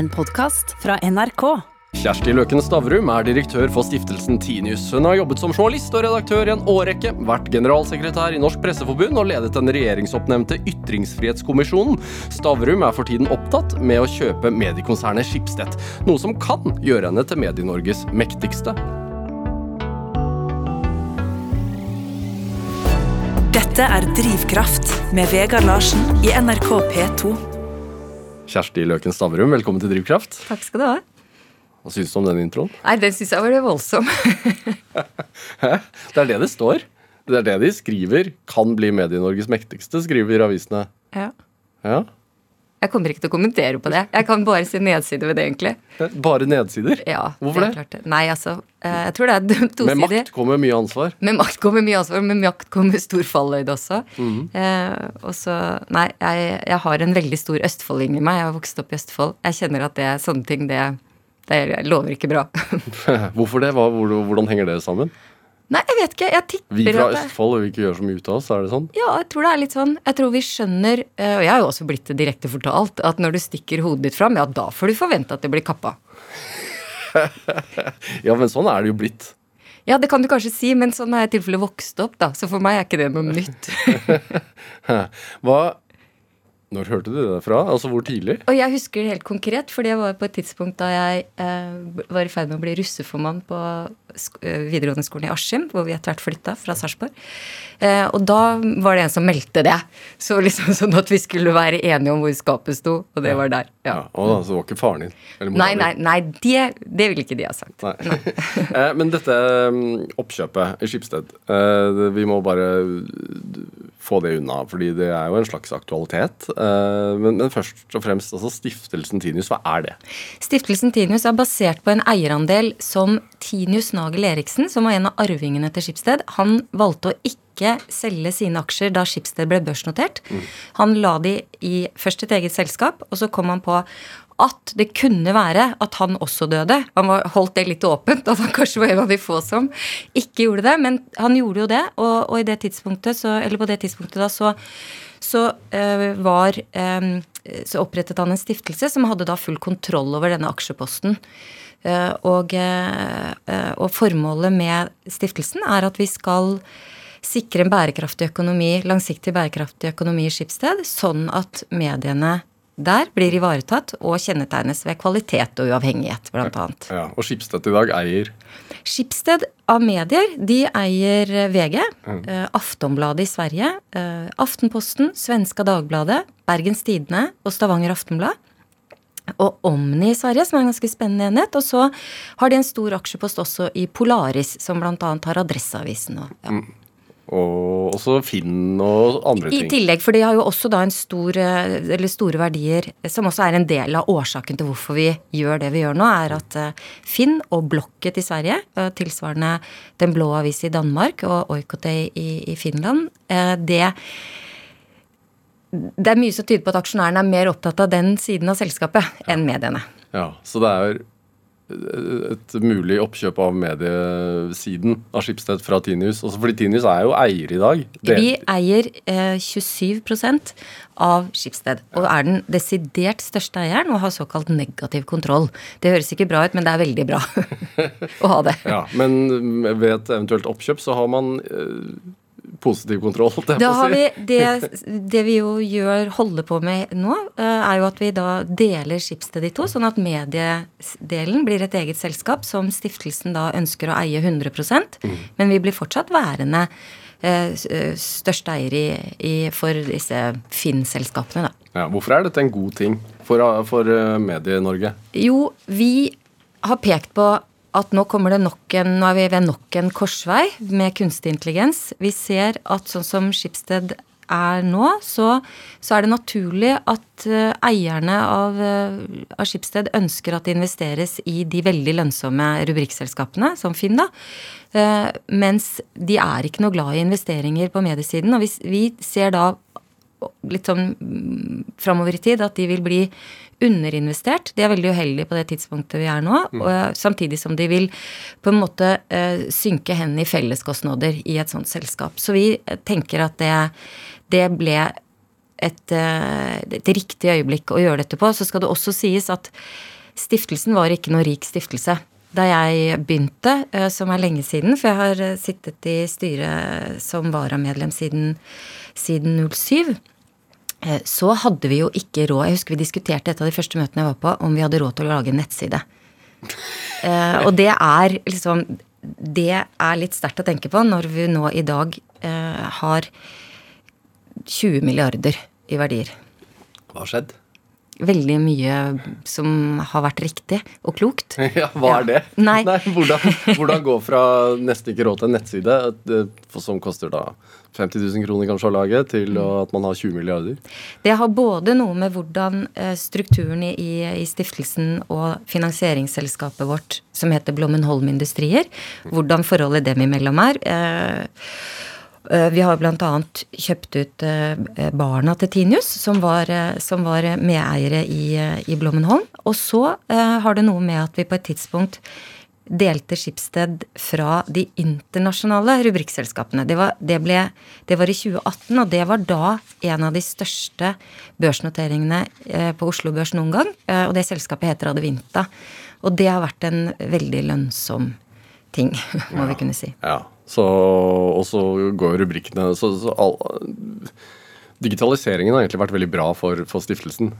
en podkast fra NRK. Kjersti Løken Stavrum er direktør for stiftelsen Tinius. Hun har jobbet som journalist og redaktør i en årrekke, vært generalsekretær i Norsk Presseforbund og ledet den regjeringsoppnevnte Ytringsfrihetskommisjonen. Stavrum er for tiden opptatt med å kjøpe mediekonsernet Schibsted, noe som kan gjøre henne til Medie-Norges mektigste. Dette er Drivkraft med Vegard Larsen i NRK P2. Kjersti Løken Stavrum, velkommen til Drivkraft. Takk skal du ha. Hva syns du om den introen? Nei, den syns jeg var voldsom. Det er det det står. Det er det de skriver. Kan bli Medie-Norges mektigste, skriver avisene. ja. Ja. Jeg kommer ikke til å kommentere på det. Jeg kan bare si nedsider ved det, egentlig. Bare nedsider? Ja, Hvorfor det? det? Nei, altså, eh, jeg tror det er tosidig. Med makt kommer mye ansvar. Med makt kommer mye ansvar, med makt kommer stor falløyde også. Mhm. eh, og så, nei, jeg, jeg har en veldig stor østfolding i meg. Jeg har vokst opp i Østfold. Jeg kjenner at det er sånne ting, det, det lover ikke bra. Hvorfor det? Hva, hvordan henger det sammen? Nei, jeg vet ikke. Jeg tipper Vi fra Østfold og vil ikke gjøre så mye ut av oss, er det sånn? Ja, jeg tror det er litt sånn. Jeg tror vi skjønner, eh, og jeg har jo også blitt det direkte fortalt, at når du stikker hodet ditt fram, ja, da får du forvente at det blir kappa. Ja, men sånn er det jo blitt. Ja, det kan du kanskje si, men sånn har jeg i tilfelle vokst opp, da. Så for meg er ikke det noe nytt. Hva Når hørte du det fra? Altså hvor tidlig? Og jeg husker det helt konkret, for det var på et tidspunkt da jeg eh, var i ferd med å bli russeformann på eh, videregående skolen i Askim, hvor vi etter hvert flytta fra Sarpsborg. Eh, og da var det en som meldte det. Så liksom sånn at vi skulle være enige om hvor skapet sto, og det var der. Ja. Ja. Å, så det var ikke faren din? Nei, nei, nei, det, det ville ikke de ha sagt. Nei. Eh, Men dette mm, oppkjøpet i Skipsted, eh, vi må bare få det unna, fordi det er jo en slags aktualitet. Eh, Men, men først og fremst, altså stiftelsen Tinius, hva er det? Stiftelsen Tinius er basert på en eierandel som Tinius Nagel Eriksen, som var en av arvingene til Skipsted, han valgte å ikke selge sine aksjer da Skipsted ble børsnotert. Han la de i først et eget selskap, og så kom han på at det kunne være at han også døde. Han holdt det litt åpent, at han kanskje var en av de få som ikke gjorde det. Men han gjorde jo det, og, og det så, på det tidspunktet da så så øh, var øh, Så opprettet han en stiftelse som hadde da full kontroll over denne aksjeposten. Eh, og, og formålet med stiftelsen er at vi skal sikre en bærekraftig økonomi, langsiktig bærekraftig økonomi i Skipsted, sånn at mediene der blir ivaretatt og kjennetegnes ved kvalitet og uavhengighet, annet. Ja, og Skipsted i dag eier Skipsted av medier, de eier VG, eh, Aftonbladet i Sverige, eh, Aftenposten, Svenska Dagbladet, Bergens Tidende og Stavanger Aftenblad. Og Omni i Sverige, som er en ganske spennende enhet. Og så har de en stor aksjepost også i Polaris, som bl.a. har Adresseavisen. Og, ja. Og også Finn og andre ting. I tillegg, for de har jo også da en stor, eh, eller store verdier, som også er en del av årsaken til hvorfor vi gjør det vi gjør nå, er at eh, Finn og Blokket i Sverige, eh, tilsvarende Den blå avis i Danmark og Oikotei i, Finland, det det er mye som tyder på at aksjonærene er mer opptatt av den siden av selskapet enn mediene. Ja, Så det er et mulig oppkjøp av mediesiden av Skipsted fra Tinius. Også fordi Tinius er jo eier i dag. Det- Vi eier eh, 27 av Skipsted, og er den desidert største eieren og har såkalt negativ kontroll. Det høres ikke bra ut, men det er veldig bra å ha det. Ja, Men ved et eventuelt oppkjøp så har man eh, positiv kontroll, holdt jeg Da på å si. vi det, det vi jo gjør, holder på med nå, eh, er jo at vi da deler Schibsted i to, sånn at mediedelen blir et eget selskap som stiftelsen da ønsker å eie 100 Mm. men vi blir fortsatt værende eh, eh, største eier i, i, for disse Finn-selskapene, da. Ja, hvorfor er dette en god ting for, for Medie-Norge? Jo, vi har pekt på at nå kommer det en, nå er vi ved nok en korsvei med kunstig intelligens. Vi ser at sånn som Schibsted er nå, så, så er det naturlig at uh, eierne av, uh, av Schibsted ønsker at det investeres i de veldig lønnsomme rubrikkselskapene, som Finn, da. Uh, mens de er ikke noe glad i investeringer på mediesiden. Og vi, vi ser da litt sånn mm, framover i tid at de vil bli underinvestert. De er veldig uheldige på det tidspunktet vi er nå. Og, eh, samtidig som de vil på en måte uh, synke hen i felleskostnader i et sånt selskap. Så vi eh, tenker at det, det ble et, et riktig øyeblikk å gjøre dette på. Så skal det også sies at stiftelsen var ikke noe rik stiftelse da jeg begynte, som er lenge siden, for jeg har sittet i styret som varamedlem siden, siden 07. Så hadde vi jo ikke råd Jeg husker vi diskuterte et av de første møtene jeg var på, om vi hadde råd til å lage en nettside. Og det er liksom Det er litt sterkt å tenke på når vi nå i dag har 20 milliarder i verdier. Hva har skjedd? Veldig mye som har vært riktig og klokt. Ja, Hva er det? Nei. Nei hvordan, hvordan gå fra nesten ikke råd til en nettside, som koster da 50 000 kroner kanskje å lage, til at man har 20 milliarder? Det har både noe med hvordan strukturen i, i stiftelsen og finansieringsselskapet vårt, som heter Blommenholm Industrier, hvordan forholdet dem imellom er. Vi har bl.a. kjøpt ut barna til Tinius, som var, som var medeiere i, i Blommenholm. Og så har det noe med at vi på et tidspunkt delte Skipsted fra de internasjonale rubrikkselskapene. Det var, det, ble, det var, i 2018, og det var da en av de største børsnoteringene på Oslo Børs noen gang. Og det selskapet heter Adevinta. Og det har vært en veldig lønnsom ting, må ja. vi kunne si. Ja, så, Og så går rubrikkene så, så all, Digitaliseringen har egentlig vært veldig bra for, for stiftelsen.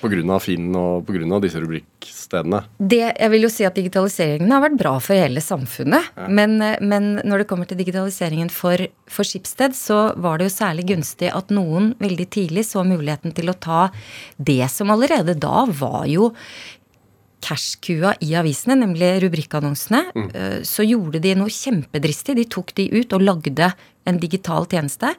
Pga. Finn og pga. disse rubrikkstedene? Det, jeg vil jo si at digitaliseringen har vært bra for hele samfunnet. Ja. Men, men, når det kommer til digitaliseringen for, for Skipsted, så var det jo særlig gunstig at noen veldig tidlig så muligheten til å ta det som allerede da var jo cashkua i avisene, nemlig rubrikkannonsene, Mm. så gjorde de noe kjempedristig. De tok de ut og lagde en digital tjeneste.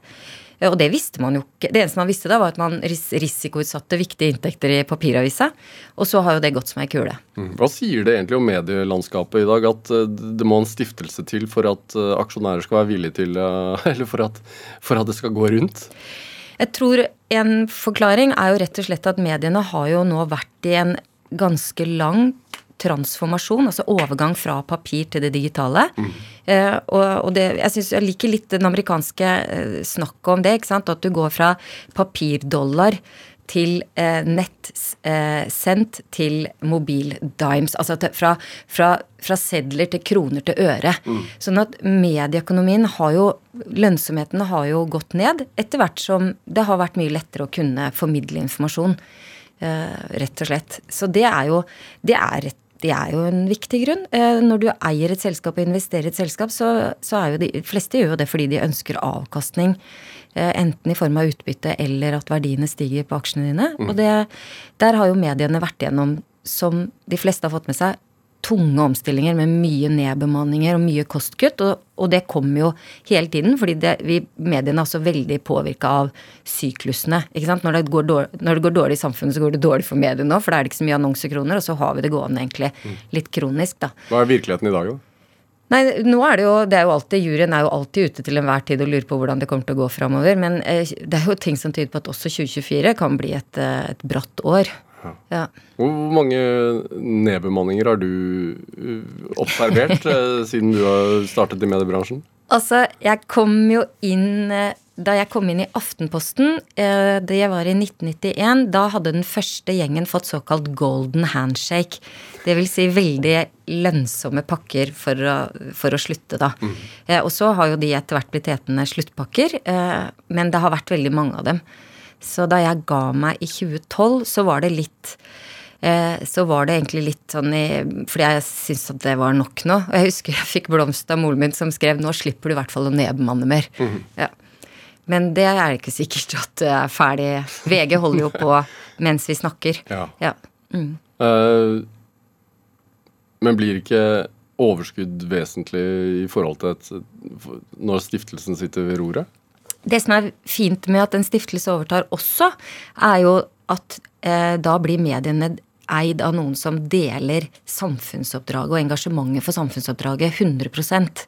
Og det visste man jo ikke. Det eneste man visste da, var at man ris risikoutsatte viktige inntekter i papiravisa. Og så har jo det gått som ei kule. Mm. Hva sier det egentlig om medielandskapet i dag? At uh, det må en stiftelse til for at aksjonærer skal være villige til Eller for at, for at det skal gå rundt? Jeg tror en forklaring er jo rett og slett at mediene har jo nå vært i en ganske lang transformasjon, altså overgang fra papir til det digitale. Mm. Eh, og, og det, jeg, synes, jeg liker litt den amerikanske eh, snakket om det. ikke sant? At du går fra papirdollar til eh, nettsendt til mobildimes. Altså til, fra, fra, fra, sedler til kroner til øre. Mm. Sånn at medieøkonomien har jo Lønnsomheten har jo gått ned etter hvert som det har vært mye lettere å kunne formidle informasjon. Uh, rett og slett. Så det er jo det er, det er, jo en viktig grunn. Uh, når du eier et selskap og investerer i et selskap, så, så er jo de, de fleste gjør jo det fordi de ønsker avkastning. Uh, enten i form av utbytte eller at verdiene stiger på aksjene dine. Mm. Og det, der har jo mediene vært gjennom, som de fleste har fått med seg, tunge omstillinger med mye nedbemanninger og mye kostkutt. Og, og det kommer jo hele tiden, fordi det, vi, mediene er også veldig påvirka av syklusene. Når det, går dårlig, når det går dårlig i samfunnet, så går det dårlig for mediene nå, for da er det ikke så mye annonsekroner, og så har vi det gående egentlig litt kronisk, da. Hva er virkeligheten i dag, da? Nei, nå er det jo, det er jo alltid, Juryen er jo alltid ute til enhver tid og lurer på hvordan det kommer til å gå framover. Men eh, det er jo ting som tyder på at også 2024 kan bli et, et bratt år. Ja. Hvor mange nedbemanninger har du observert siden du har startet i mediebransjen? Altså, jeg kom jo inn Da jeg kom inn i Aftenposten, det var i 1991, da hadde den første gjengen fått såkalt golden handshake. Det vil si veldig lønnsomme pakker for å, for å slutte, da. Mm. Og så har jo de etter hvert blitt hetende sluttpakker, men det har vært veldig mange av dem. Så da jeg ga meg i 2012, så var det litt eh, Så var det egentlig litt sånn i Fordi jeg syntes at det var nok nå. Og jeg husker jeg fikk blomst av moren min som skrev 'Nå slipper du i hvert fall å nedbemanne mer'. Mm -hmm. ja. Men det er ikke sikkert at det er ferdig. VG holder jo på mens vi snakker. Ja. ja. Mm. Uh, men blir ikke overskudd vesentlig i forhold til et, når stiftelsen sitter ved roret? Det som er fint med at en stiftelse overtar også, er jo at eh, da blir mediene eid av noen som deler samfunnsoppdraget og engasjementet for samfunnsoppdraget 100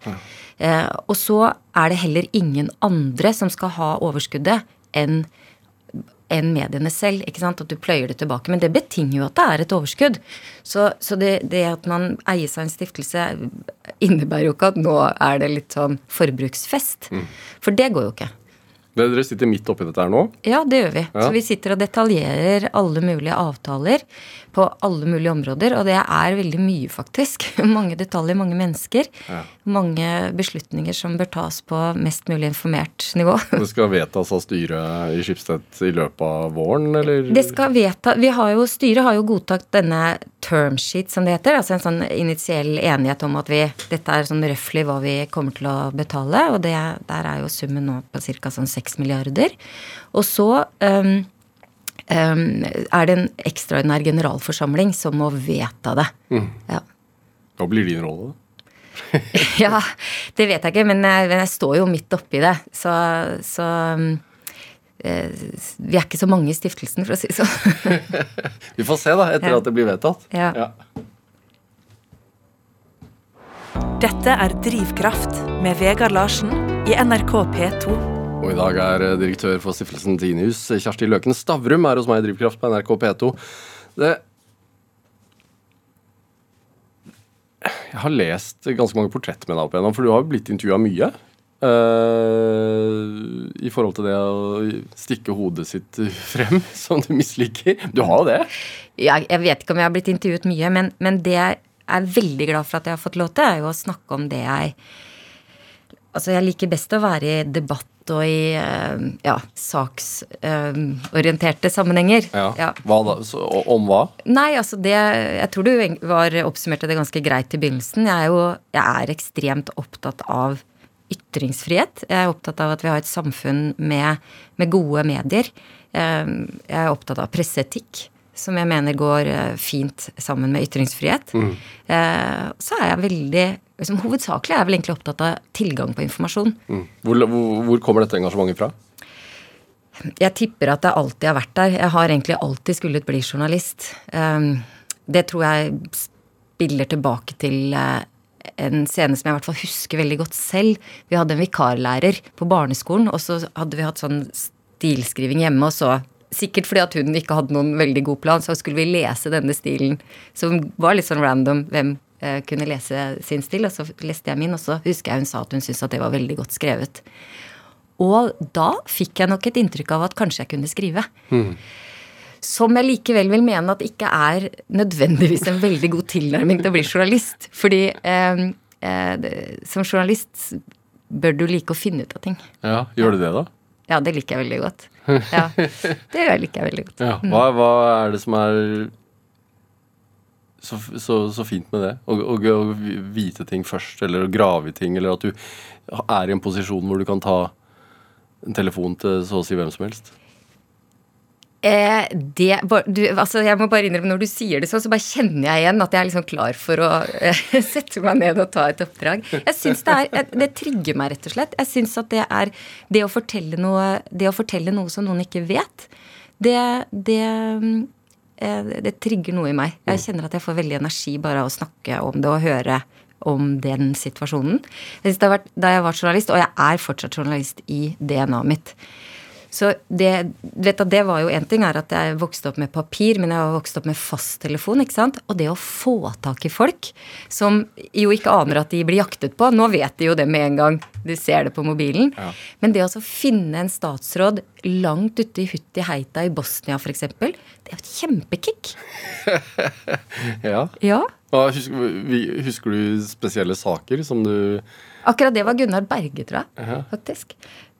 ja. eh, Og så er det heller ingen andre som skal ha overskuddet enn enn mediene selv. ikke sant, At du pløyer det tilbake. Men det betinger jo at det er et overskudd. Så, så det, det, at man eier seg en stiftelse, innebærer jo ikke at nå er det litt sånn forbruksfest. Mm. For det går jo ikke. Dere sitter midt oppi dette her nå. Ja, det gjør vi. Ja. Så vi sitter og detaljerer alle mulige avtaler på alle mulige områder. Og det er veldig mye, faktisk. Mange detaljer, mange mennesker. Ja. Mange beslutninger som bør tas på mest mulig informert nivå. Det skal vedtas av styret i Skipsted i løpet av våren, eller? Det skal vedta, vi har jo, Styret har jo godtatt denne term sheet, som det heter. Altså en sånn initiell enighet om at vi, dette er sånn røftlig hva vi kommer til å betale. Og det, der er jo summen nå på ca. sånn 6 milliarder. Og så um, er det en ekstraordinær generalforsamling som må vedta det. Ja. Hva blir din rolle? ja, det vet jeg ikke, men jeg, men jeg står jo midt oppi det. Så, så eh, vi er ikke så mange i stiftelsen, for å si det sånn. Vi får se, da, etter Ja. at det blir vedtatt. Ja. Dette er Drivkraft med Vegard Larsen i NRK P2. Og i dag er eh, direktør for stiftelsen Tinius, Kjersti Løken Stavrum, er hos meg i Drivkraft på NRK P2. Det Jeg har lest ganske mange portrett med deg opp igjennom, for du har jo blitt intervjua mye. Uh, I forhold til det å stikke hodet sitt frem, som du misliker. Du har jo det. jeg, jeg vet ikke om jeg har blitt intervjuet mye, men, men det jeg er veldig glad for at jeg har fått lov til, er jo å snakke om det jeg Altså, jeg liker best å være i debatt og i eh, ja, saksorienterte sammenhenger. Ja. Hva da? Så, om hva? Nei, altså det Jeg tror du var oppsummerte det ganske greit i begynnelsen. Jeg er jo jeg er ekstremt opptatt av ytringsfrihet. Jeg er opptatt av at vi har et samfunn med, med gode medier. Eh, Jeg er opptatt av presseetikk, som jeg mener går eh, fint sammen med ytringsfrihet. Mm. Så er jeg veldig liksom, Hovedsakelig er jeg vel egentlig opptatt av tilgang på informasjon. Mm. Hvor, hvor, hvor kommer dette engasjementet fra? Jeg tipper at jeg alltid har vært der. Jeg har egentlig alltid skullet bli journalist. Um, det tror jeg spiller tilbake til eh, en scene som jeg i hvert fall husker veldig godt selv. Vi hadde en vikarlærer på barneskolen, og så hadde vi hatt sånn stilskriving hjemme, og så Sikkert fordi at hun ikke hadde noen veldig god plan, så skulle vi lese denne stilen. Som var litt sånn random hvem kunne lese sin stil, og så leste jeg min, og så husker jeg hun sa at hun syntes at det var veldig godt skrevet. Og da fikk jeg nok et inntrykk av at kanskje jeg kunne skrive. Som jeg likevel vil mene at ikke er nødvendigvis en veldig god tilnærming til å bli journalist. Fordi eh, eh, som journalist bør du like å finne ut av ting. Ja, Gjør du det, da? Ja, det liker jeg veldig godt. Ja, Det liker jeg veldig godt. Ja. Hva, hva er det som er så, så, så fint med det? Å, vite ting først, eller å grave i ting, eller at du er i en posisjon hvor du kan ta en telefon til så å si hvem som helst? Eh, det, du, altså jeg må bare innrømme, Når du sier det sånn, så bare kjenner jeg igjen at jeg er liksom klar for å eh, sette meg ned og ta et oppdrag. Jeg synes Det er, det trigger meg, rett og slett. Jeg synes at det er det å fortelle noe, det å fortelle noe som noen ikke vet, det, det, det trigger noe i meg. Jeg kjenner at jeg får veldig energi bare av å snakke om det og høre om den situasjonen. Jeg det har vært, Da jeg var journalist, og jeg er fortsatt journalist i DNA-et mitt, så det, vet at det var jo en ting er at jeg vokste opp med papir, men jeg har vokst opp med fasttelefon. ikke sant? Og det å få tak i folk som jo ikke aner at de blir jaktet på Nå vet de jo det med en gang Du ser det på mobilen. Ja. Men det å så finne en statsråd langt ute i Hutti Heita i Bosnia f.eks., det er jo et kjempekick. Ja. Ja. Husker, husker du spesielle saker som du Akkurat det var Gunnar Berge, tror jeg. Faktisk.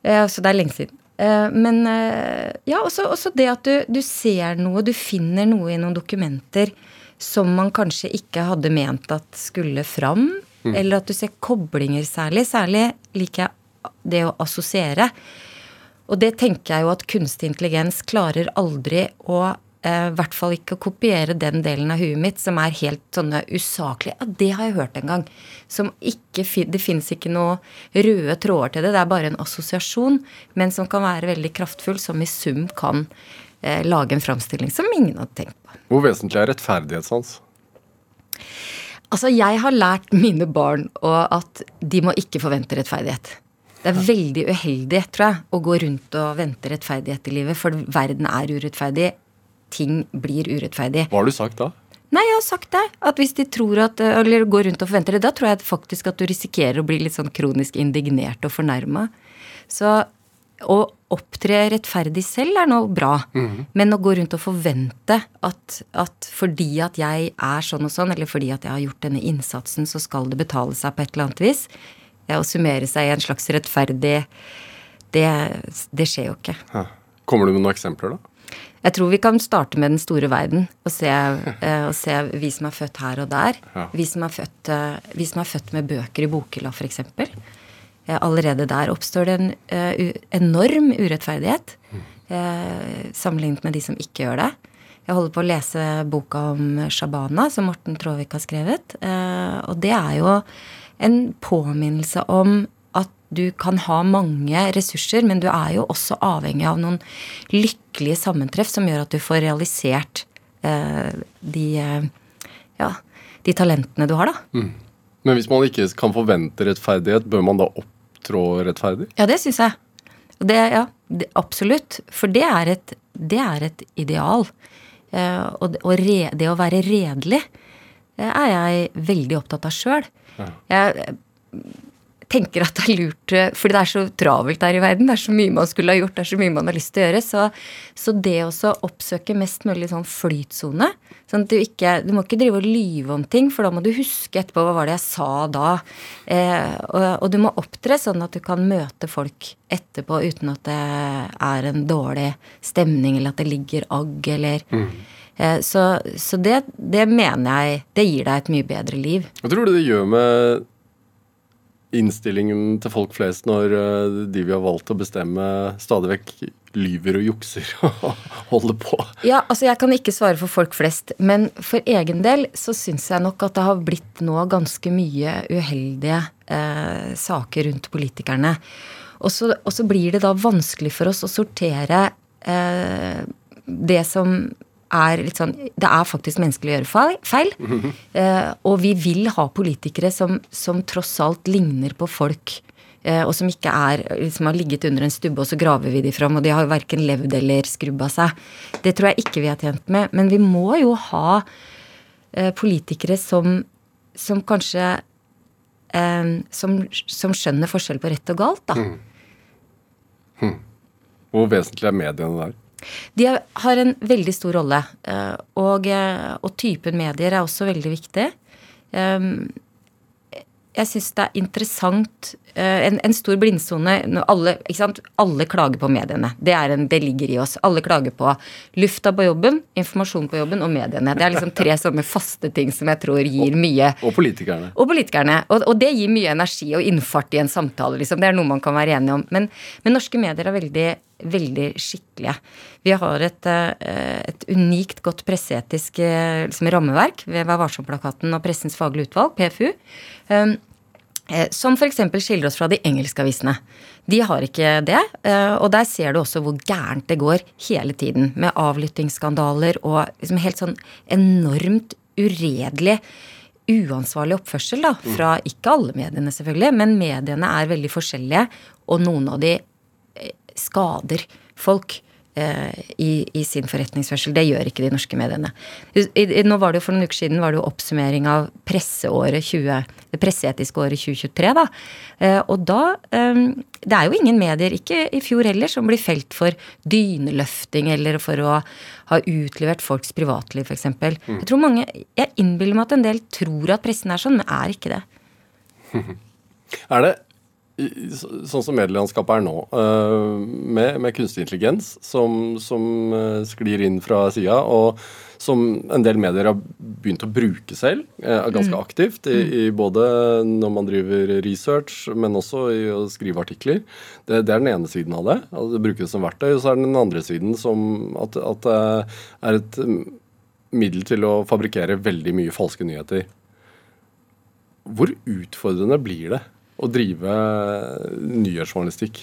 Eh, Så det er lenge siden. Eh, Men eh, ja, også, også det at du, du ser noe, du finner noe i noen dokumenter som man kanskje ikke hadde ment at skulle fram. Eller at du ser koblinger særlig. Særlig liker jeg det å assosiere. Og det tenker jeg jo at kunstig intelligens klarer aldri å I hvert fall ikke å kopiere den delen av huet mitt som er helt sånne usaklige. Ja, det har jeg hørt en gang. Som ikke, Det fins ikke noe røde tråder til det. Det er bare en assosiasjon, men som kan være veldig kraftfull, som i sum kan eh, lage en framstilling som ingen hadde tenkt på. Hvor vesentlig er rettferdighetssans? Altså, jeg har lært mine barn og at de må ikke forvente rettferdighet. Det er veldig uheldig, tror jeg, å gå rundt og vente rettferdighet i livet, for verden er urettferdig. Ting blir urettferdig. Hva har du sagt da? Nei, jeg har sagt det. At hvis de tror at, eller går rundt og forventer det, da tror jeg faktisk at du risikerer å bli litt sånn kronisk indignert og fornærma. Så å opptre rettferdig selv er noe bra. Men å gå rundt og forvente at, at fordi at jeg er sånn og sånn, eller fordi at jeg har gjort denne innsatsen, så skal det betale seg på et eller annet vis. Å summere seg i en slags rettferdig det, det skjer jo ikke. Kommer du med noen eksempler, da? Jeg tror vi kan starte med den store verden og se, eh, og se vi som er født her og der. Ja. Vi, som er født, eh, vi som er født med bøker i bokhylla, f.eks. Eh, allerede der oppstår det en enorm urettferdighet eh, sammenlignet med de som ikke gjør det. Jeg holder på å lese boka om Shabana, som Morten Traavik har skrevet. Og det er jo en påminnelse om du kan ha mange ressurser, men du er jo også avhengig av noen lykkelige sammentreff som gjør at du får realisert eh, de, eh, ja, de talentene du har, da. Men hvis man ikke kan forvente rettferdighet, bør man da opptrå rettferdig? Ja, det syns jeg. Det, ja, det, absolutt. For det er et, det er et ideal. Eh, og det, og re, det å være redelig det er jeg veldig opptatt av sjøl. Jeg eh, tenker at det er lurt eh, Fordi det er så travelt der i verden. Det er så mye man skulle ha gjort, det er så mye man har lyst til å gjøre. Så, så det å oppsøke mest mulig sånn flytsone Sånn at du ikke Du må ikke drive og lyve om ting, for da må du huske etterpå hva var det jeg sa da. Eh, og, og du må opptre sånn at du kan møte folk etterpå uten at det er en dårlig stemning, eller at det ligger agg, eller eh, Så, så det, det mener jeg Det gir deg et mye bedre liv. Hva tror du det gjør med innstillingen til folk flest når eh, de vi har valgt å bestemme, stadig vekk lyver og jukser og holder på? Ja, altså jeg kan ikke svare for folk flest, men for egen del så syns jeg nok at det har blitt nå ganske mye uheldige eh, saker rundt politikerne. Og så, blir det da vanskelig for oss å sortere eh, det som er litt sånn Det er faktisk menneskelig å gjøre feil. feil. Eh, og vi vil ha politikere som, som tross alt ligner på folk. Eh, og som ikke er, liksom har ligget under en stubbe, og så graver vi de fram. Og de har jo verken levd eller skrubba seg. Det tror jeg ikke vi er tjent med. Men vi må jo ha eh, politikere som, som kanskje eh, som, som skjønner forskjell på rett og galt, da. Hvor vesentlig er mediene der? De har en veldig stor rolle. eh, Og, eh, og typen medier er også veldig viktig. Um, Jeg syns det er interessant eh, En, en stor blindsone alle, alle klager på mediene. Det, en, det ligger i oss. Alle klager på lufta på jobben, informasjon på jobben og mediene. Det er liksom tre sånne faste ting som jeg tror gir mye Og politikerne. og politikerne. Og, og det gir mye energi og innfart i en samtale. Liksom. Det er noe man kan være enig om. Men, men norske medier er veldig, veldig skikkelige. Vi har et, eh, et unikt godt presseetisk eh, liksom, rammeverk ved Vær varsom-plakaten og Pressens faglige utvalg, PFU. um, eh, Som f.eks. skiller oss fra de engelske avisene. De har ikke det. Og der ser du også hvor gærent det går hele tiden. Med avlyttingsskandaler og liksom helt sånn enormt uredelig uansvarlig oppførsel da, fra ikke alle mediene, selvfølgelig, men mediene er veldig forskjellige, og noen av de skader folk eh, i, i sin forretningsførsel. Det gjør ikke de norske mediene. I, nå var det jo For noen uker siden var det jo oppsummering av presseåret 20, det presseetiske året 2023. da, eh, Og da eh, Det er jo ingen medier, ikke i fjor heller, som blir felt for dyneløfting eller for å ha utlevert folks privatliv, f.eks. Jeg tror mange, jeg innbiller meg at en del tror at pressen er sånn, men er ikke det. Er det sånn som medielandskapet er nå, øh, med, med kunstig intelligens som, som øh, sklir inn fra sida, og som en del medier har begynt å bruke selv, øh, ganske aktivt, i, i både når man driver research, men også i å skrive artikler. Det, det er den ene siden av det. at det Brukes som verktøy. Og så er det den andre siden som at, at det er et mm, middel til å fabrikkere veldig mye falske nyheter. Hvor utfordrende blir det å drive nyhetsjournalistikk?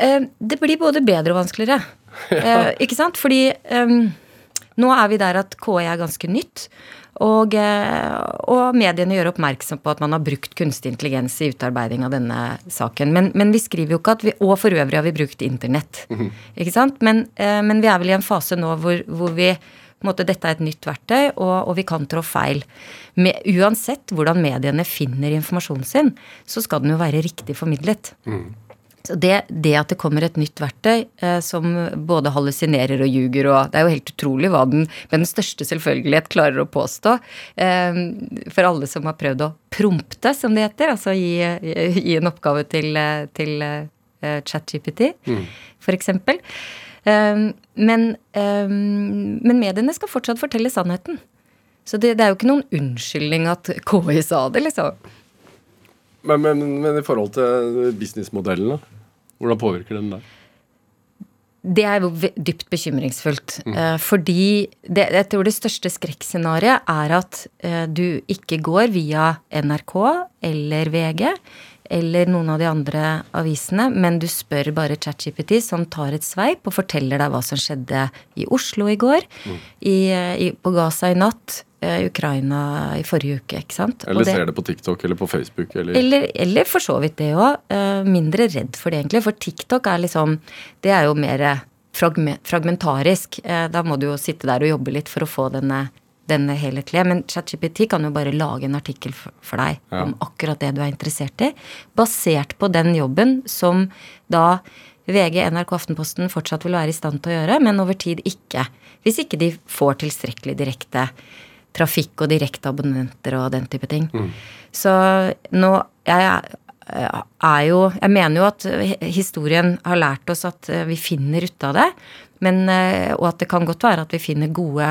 Eh, det blir både bedre og vanskeligere. ja. ikke sant? Fordi um, nå er vi der at KI er ganske nytt. Og, eh, og mediene gjør oppmerksom på at man har brukt kunstig intelligens i utarbeiding av denne saken. Men, men vi skriver jo ikke at vi Og for øvrig har vi brukt internett. Ikke sant? Men, eh, men vi er vel i en fase nå hvor, hvor vi måte, Dette er et nytt verktøy, og, og vi kan trå feil. Med, uansett hvordan mediene finner informasjonen sin, så skal den jo være riktig formidlet. Så det, det, at det kommer et nytt verktøy eh, som både hallusinerer og ljuger og Det er jo helt utrolig hva den med den største selvfølgelighet klarer å påstå. Eh, for alle som har prøvd å prompte, som det heter, altså gi, gi en oppgave til, til eh, ChatGPT, mm. f.eks. Eh, men, eh, men mediene skal fortsatt fortelle sannheten. Så det, det, er jo ikke noen unnskyldning at KI sa det, liksom. Men, men, men i forhold til businessmodellen, da? Hvordan påvirker den der? Det er jo dypt bekymringsfullt. Mm. Eh, fordi det, jeg tror det største skrekkscenarioet er at eh, du ikke går via NRK eller VG eller noen av de andre avisene, men du spør bare ChatGPT, som tar et sveip og forteller deg hva som skjedde i Oslo i går, mm. i, i, på Gaza i natt, i Ukraina i forrige uke. ikke sant? Eller det, ser det på TikTok eller på Facebook? Eller, eller, eller for så vidt det òg. Eh, mindre redd for det, egentlig. For TikTok er liksom Det er jo mer fragmentarisk. Eh, da må du jo sitte der og jobbe litt for å få denne, denne helhetlige. Men ChatGPT kan jo bare lage en artikkel for deg ja. om akkurat det du er interessert i. Basert på den jobben som da VG, NRK, Aftenposten fortsatt vil være i stand til å gjøre, men over tid ikke. Hvis ikke de får tilstrekkelig direkte trafikk og direkte abonnenter og den type ting. Mm. Så nå jeg er jo Jeg mener jo at historien har lært oss at vi finner ut av det. Men, og at det kan godt være at vi finner gode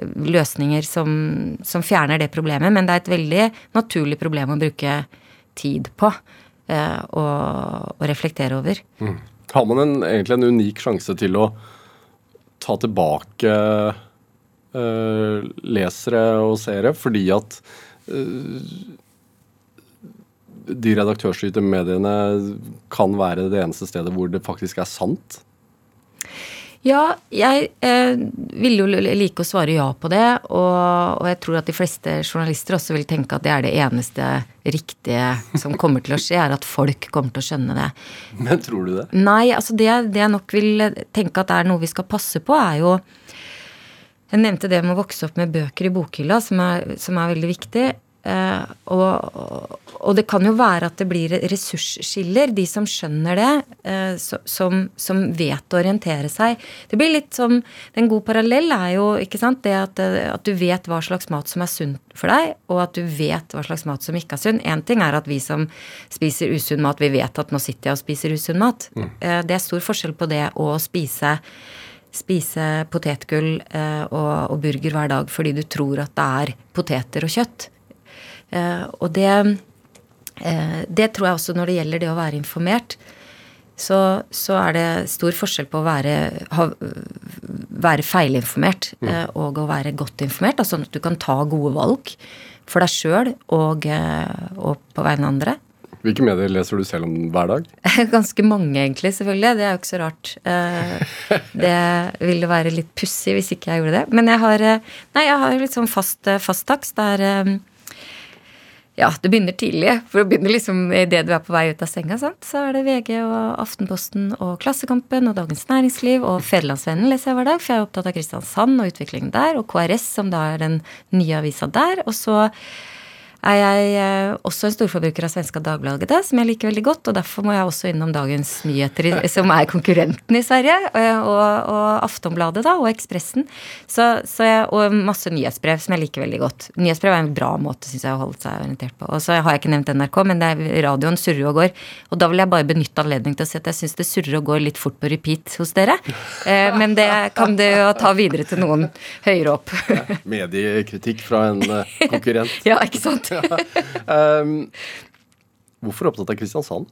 løsninger som, som, fjerner det problemet. Men det er et veldig naturlig problem å bruke tid på eh, og, og, reflektere over. Mm. Har man en, egentlig en unik sjanse til å ta tilbake eh, lesere og seere, fordi at eh, de redaktørstyrte mediene kan være det eneste stedet hvor det faktisk er sant? Ja, jeg eh, vil jo like å svare ja på det. Og, og, jeg tror at de fleste journalister også vil tenke at det er det eneste riktige som kommer til å skje, er at folk kommer til å skjønne det. Men tror du det? Nei, altså det, det jeg nok vil tenke at er noe vi skal passe på, er jo jeg nevnte det med å vokse opp med bøker i bokhylla, som er, som er veldig viktig. Uh, og, og, det kan jo være at det blir ressursskiller, de som skjønner det, uh, som, som, vet å orientere seg. Det blir litt som En god parallell er jo ikke sant, det at, eh, at, du vet hva slags mat som er sunt for deg, og at du vet hva slags mat som ikke er sunn. Én ting er at vi som spiser usunn mat, vi vet at nå sitter jeg og spiser usunn mat. Mm. Det er stor forskjell på det å spise spise potetgull eh, og, og, burger hver dag fordi du tror at det er poteter og kjøtt. Eh, og det, eh, det tror jeg også når det gjelder det å være informert. Så, så er det stor forskjell på å være, ha, være feilinformert mm. Eh, og å være godt informert. Altså sånn at du kan ta gode valg for deg sjøl og, og på vegne av andre. Hvilke medier leser du selv om hver dag? Ganske mange, egentlig. selvfølgelig. Det er jo ikke så rart. Det ville være litt pussig hvis ikke jeg gjorde det. Men jeg har, nei, jeg har litt sånn fast, fast takst der ja, det begynner tidlig. For det begynner liksom idet du er på vei ut av senga. Sant? Så er det VG og Aftenposten og Klassekampen og Dagens Næringsliv og Federlandsvennen leser jeg hver dag, for jeg er opptatt av Kristiansand og utviklingen der, og KRS, som da er den nye avisa der. Og så er jeg eh, også en storforbruker av Svenska Dagbladet, som jeg liker veldig godt. Og derfor må jeg også innom Dagens Nyheter, som er konkurrenten i Sverige. Eh, og, og Aftonbladet, da, og Ekspressen. Så, så jeg, og masse nyhetsbrev som jeg liker veldig godt. Nyhetsbrev er en bra måte, syns jeg, å holde seg orientert på. Og så har jeg ikke nevnt NRK, men det er radioen surrer og går. Og da vil jeg bare benytte anledningen til å si at jeg syns det surrer og går litt fort på repeat hos dere. Eh, men det kan du jo ta videre til noen høyere opp. Mediekritikk fra en konkurrent. ja, ikke sant um, hvorfor opptatt av Kristiansand?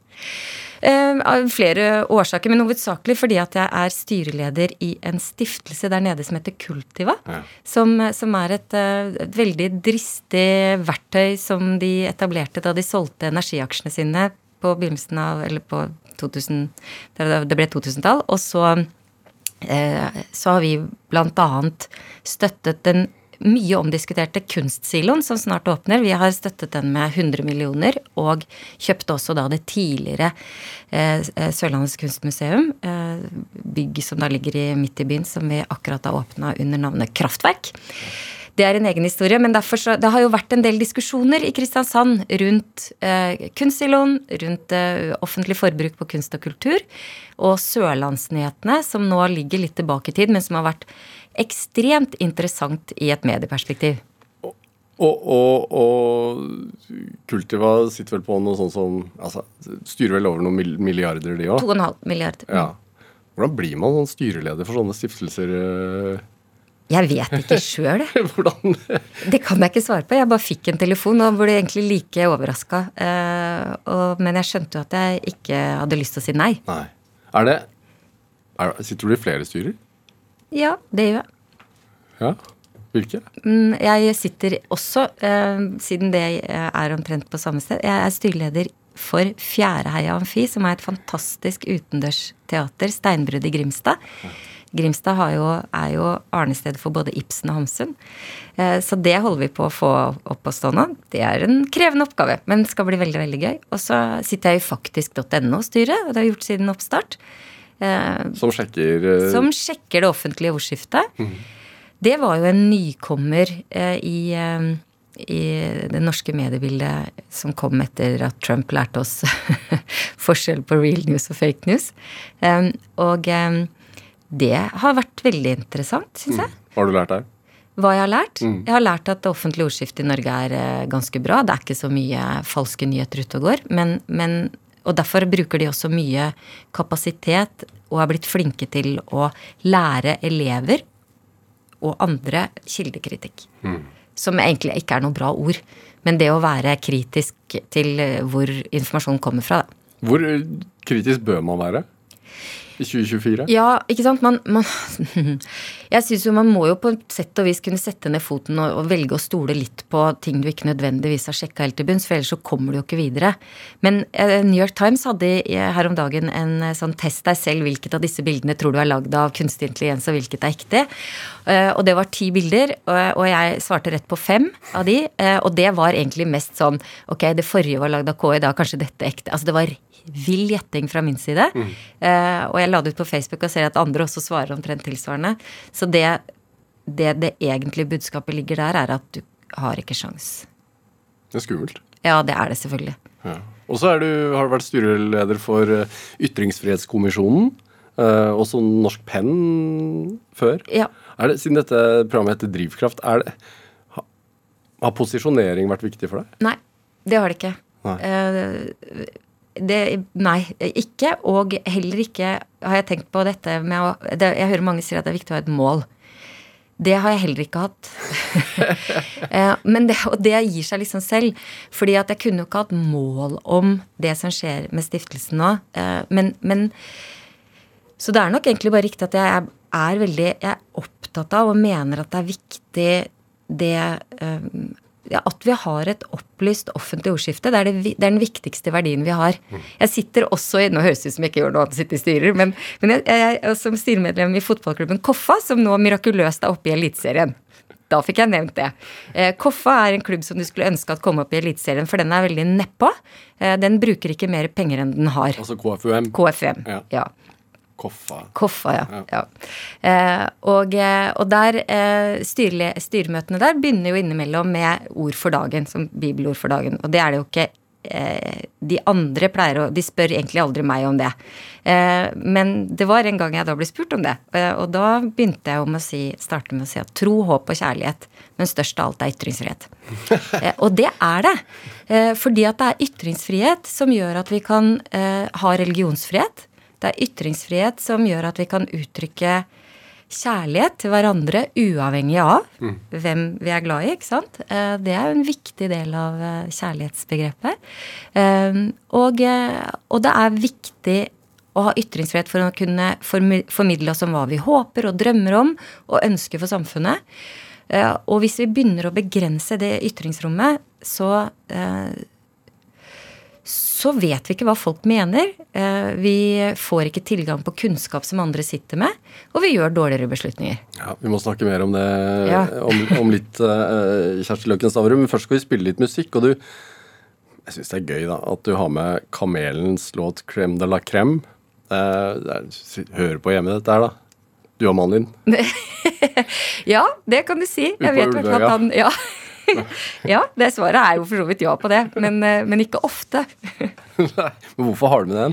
Uh, av flere årsaker, men hovedsakelig fordi at jeg er styreleder i en stiftelse der nede som heter Kultiva. Ja. Som, som, er et, uh, et, veldig dristig verktøy som de etablerte da de solgte energiaksjene sine på begynnelsen av Eller på 2000 Det ble 2000-tall. Og så, uh, så har vi annet støttet den mye omdiskuterte Kunstsiloen, som snart åpner. Vi har støttet den med 100 millioner, og kjøpte også da det tidligere eh, eh Sørlandets kunstmuseum. Eh, bygg som da ligger i, midt i byen, som vi akkurat har åpna under navnet Kraftverk. det er en egen historie. Men så, det har jo vært en del diskusjoner i Kristiansand rundt eh, kunstsiloen, rundt eh, offentlig forbruk på kunst og kultur, og Sørlandsnyhetene, som nå ligger litt tilbake i tid, men som har vært ekstremt interessant i et medieperspektiv. Og, og, og, Kultiva sitter vel på noe sånt som altså, Styrer vel over noen milliarder, de òg? 2,5 milliarder. Ja. Hvordan blir man sånn styreleder for sånne stiftelser? Eh? Jeg vet ikke sjøl. Det kan jeg ikke svare på. Jeg bare fikk en telefon og ble egentlig like overraska. Uh, men jeg skjønte jo at jeg ikke hadde lyst til å si nei. nei. Er det er, Sitter du i flere styrer? Ja, det gjør jeg. Ja? Hvilke? Mm, jeg sitter også, uh, siden det er omtrent på samme sted, jeg er styreleder for Fjæreheia Amfi, som er et fantastisk utendørsteater, steinbrudd i Grimstad. Grimstad jo, er jo arnested for både Ibsen og Hamsun. Uh, så det holder vi på å få opp og stå nå. Det er en krevende oppgave, men skal bli veldig veldig gøy. Og så sitter jeg i faktisk.no-styret, og det har jeg gjort siden oppstart. Uh, som sjekker Som sjekker det offentlige ordskiftet. Mm. Det var jo en nykommer eh, i, eh, i det norske mediebildet som kom etter at Trump lærte oss forskjell på real news og fake news. Og det har vært veldig interessant, syns jeg. Mm. Hva har du lært der? Hva jeg har lært? Mm. Jeg har lært at det offentlige ordskiftet i Norge er ganske bra. Det er ikke så mye falske nyheter ute og går. Men, men, og derfor bruker de også mye kapasitet og har blitt flinke til å lære elever og andre kildekritikk. Mm. Som egentlig ikke er noe bra ord. Men det å være kritisk til hvor informasjonen kommer fra. Hvor kritisk bør man være? I 2024? Ja, ikke sant. Man, man Jeg syns jo man må jo på et sett og vis kunne sette ned foten og, og, velge å stole litt på ting du ikke nødvendigvis har sjekka helt til bunns, for ellers så kommer du jo ikke videre. Men uh, New York Times hadde her om dagen en uh, sånn test deg selv hvilket av disse bildene tror du er lagd av kunstig intelligens, og hvilket er ekte. Uh, og det var ti bilder, og jeg svarte rett på fem av de. og det var egentlig mest sånn ok, det forrige var lagd av KI, da kanskje dette ekte. Altså det var vill gjetting fra min side. Mm. Eh, og jeg la det ut på Facebook og ser at andre også svarer omtrent tilsvarende. Så det, det, det egentlige budskapet ligger der, er at du har ikke sjans. Det er skummelt. Ja, det er det selvfølgelig. Ja. Og så har du vært styreleder for eh, Ytringsfrihetskommisjonen. Uh, også Norsk Penn før. Ja. Er det, siden dette programmet heter Drivkraft, er det, har posisjonering vært viktig for deg? Nei, det har det ikke. Uh, det, nei, ikke. Og heller ikke har jeg tenkt på dette med å det, Jeg hører mange sier at det er viktig å ha et mål. Det har jeg heller ikke hatt. Eh, men det, og det gir seg liksom selv. Fordi at jeg kunne jo ikke hatt mål om det som skjer med stiftelsen nå. Eh, men, men Så det er nok egentlig bare riktig at jeg er, veldig Jeg er opptatt av og mener at det er viktig det um, at vi har et opplyst offentlig ordskifte. Det er, det, det er, den viktigste verdien vi har. Jeg sitter også i Nå høres det ut som jeg ikke gjør noe annet å sitte i styrer, men, men jeg, jeg, jeg, som styremedlem i fotballklubben Koffa, som nå mirakuløst er oppe i Eliteserien. Da fikk jeg nevnt det. Eh, Koffa er en klubb som du skulle ønske at kom opp i Eliteserien, for den er veldig nedpå. Eh, den bruker ikke mer penger enn den har. Altså KFUM? KFUM, ja. ja. Koffa. Koffa, ja. ja. ja. Eh, og, eh, og, der eh, styrle, styremøtene der begynner jo innimellom med ord for dagen, som bibelord for dagen. Og det er det jo ikke eh, De andre pleier å De spør egentlig aldri meg om det. Eh, men det var en gang jeg da ble spurt om det. Eh, og da begynte jeg om å si, starte med å si at tro, håp og kjærlighet, men størst av alt er ytringsfrihet. og det er det. fordi at det er ytringsfrihet som gjør at vi kan ha religionsfrihet. Det er ytringsfrihet som gjør at vi kan uttrykke kjærlighet til hverandre uavhengig av mm. hvem vi er glad i. ikke sant? Eh, det er jo en viktig del av eh, kjærlighetsbegrepet. Eh, og, og det er viktig å ha ytringsfrihet for å kunne formidle oss om hva vi håper og drømmer om og ønsker for samfunnet. Og hvis vi begynner å begrense det ytringsrommet, så så vet vi ikke hva folk mener. Eh, vi får ikke tilgang på kunnskap som andre sitter med, og vi gjør dårligere beslutninger. Ja, Vi må snakke mer om det ja. om, om, litt, uh, Kjersti Løken Stavrum. Men først skal vi spille litt musikk. og du jeg syns det er gøy da, at du har med Kamelens låt 'Crème de la Crème'. Hører på hjemme dette her, da. Du og mannen din? ja, det kan du si. Jeg vet hvert fall at han Ja. ja, det svaret er jo for så vidt ja på det, men, eh, men ikke ofte. Men hvorfor har du med den?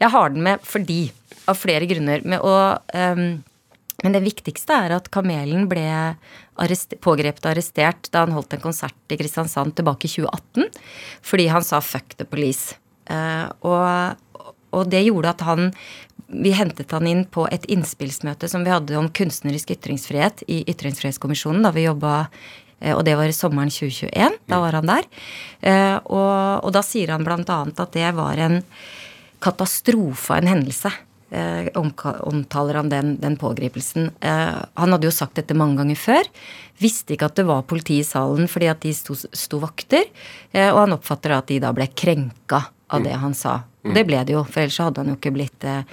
Jeg har den med fordi, av flere grunner. Med å, um, men det viktigste er at Kamelen ble arrest, pågrepet og arrestert da han holdt en konsert i Kristiansand tilbake i 2018. Fordi han sa 'fuck the police'. Uh, og, og det gjorde at han Vi hentet han inn på et innspillsmøte som vi hadde om kunstnerisk ytringsfrihet i Ytringsfrihetskommisjonen da vi jobba og det var sommeren 2021. Da var han der. Eh, Og, og da sier han annet at det var en katastrofe av en hendelse. Eh, omtaler han den, den pågripelsen. Eh, han hadde jo sagt dette mange ganger før. Visste ikke at det var politi i salen fordi at de sto, sto vakter. Eh, og han oppfatter at de da ble krenka av det han sa. Og det ble det jo, for ellers hadde han jo ikke blitt eh,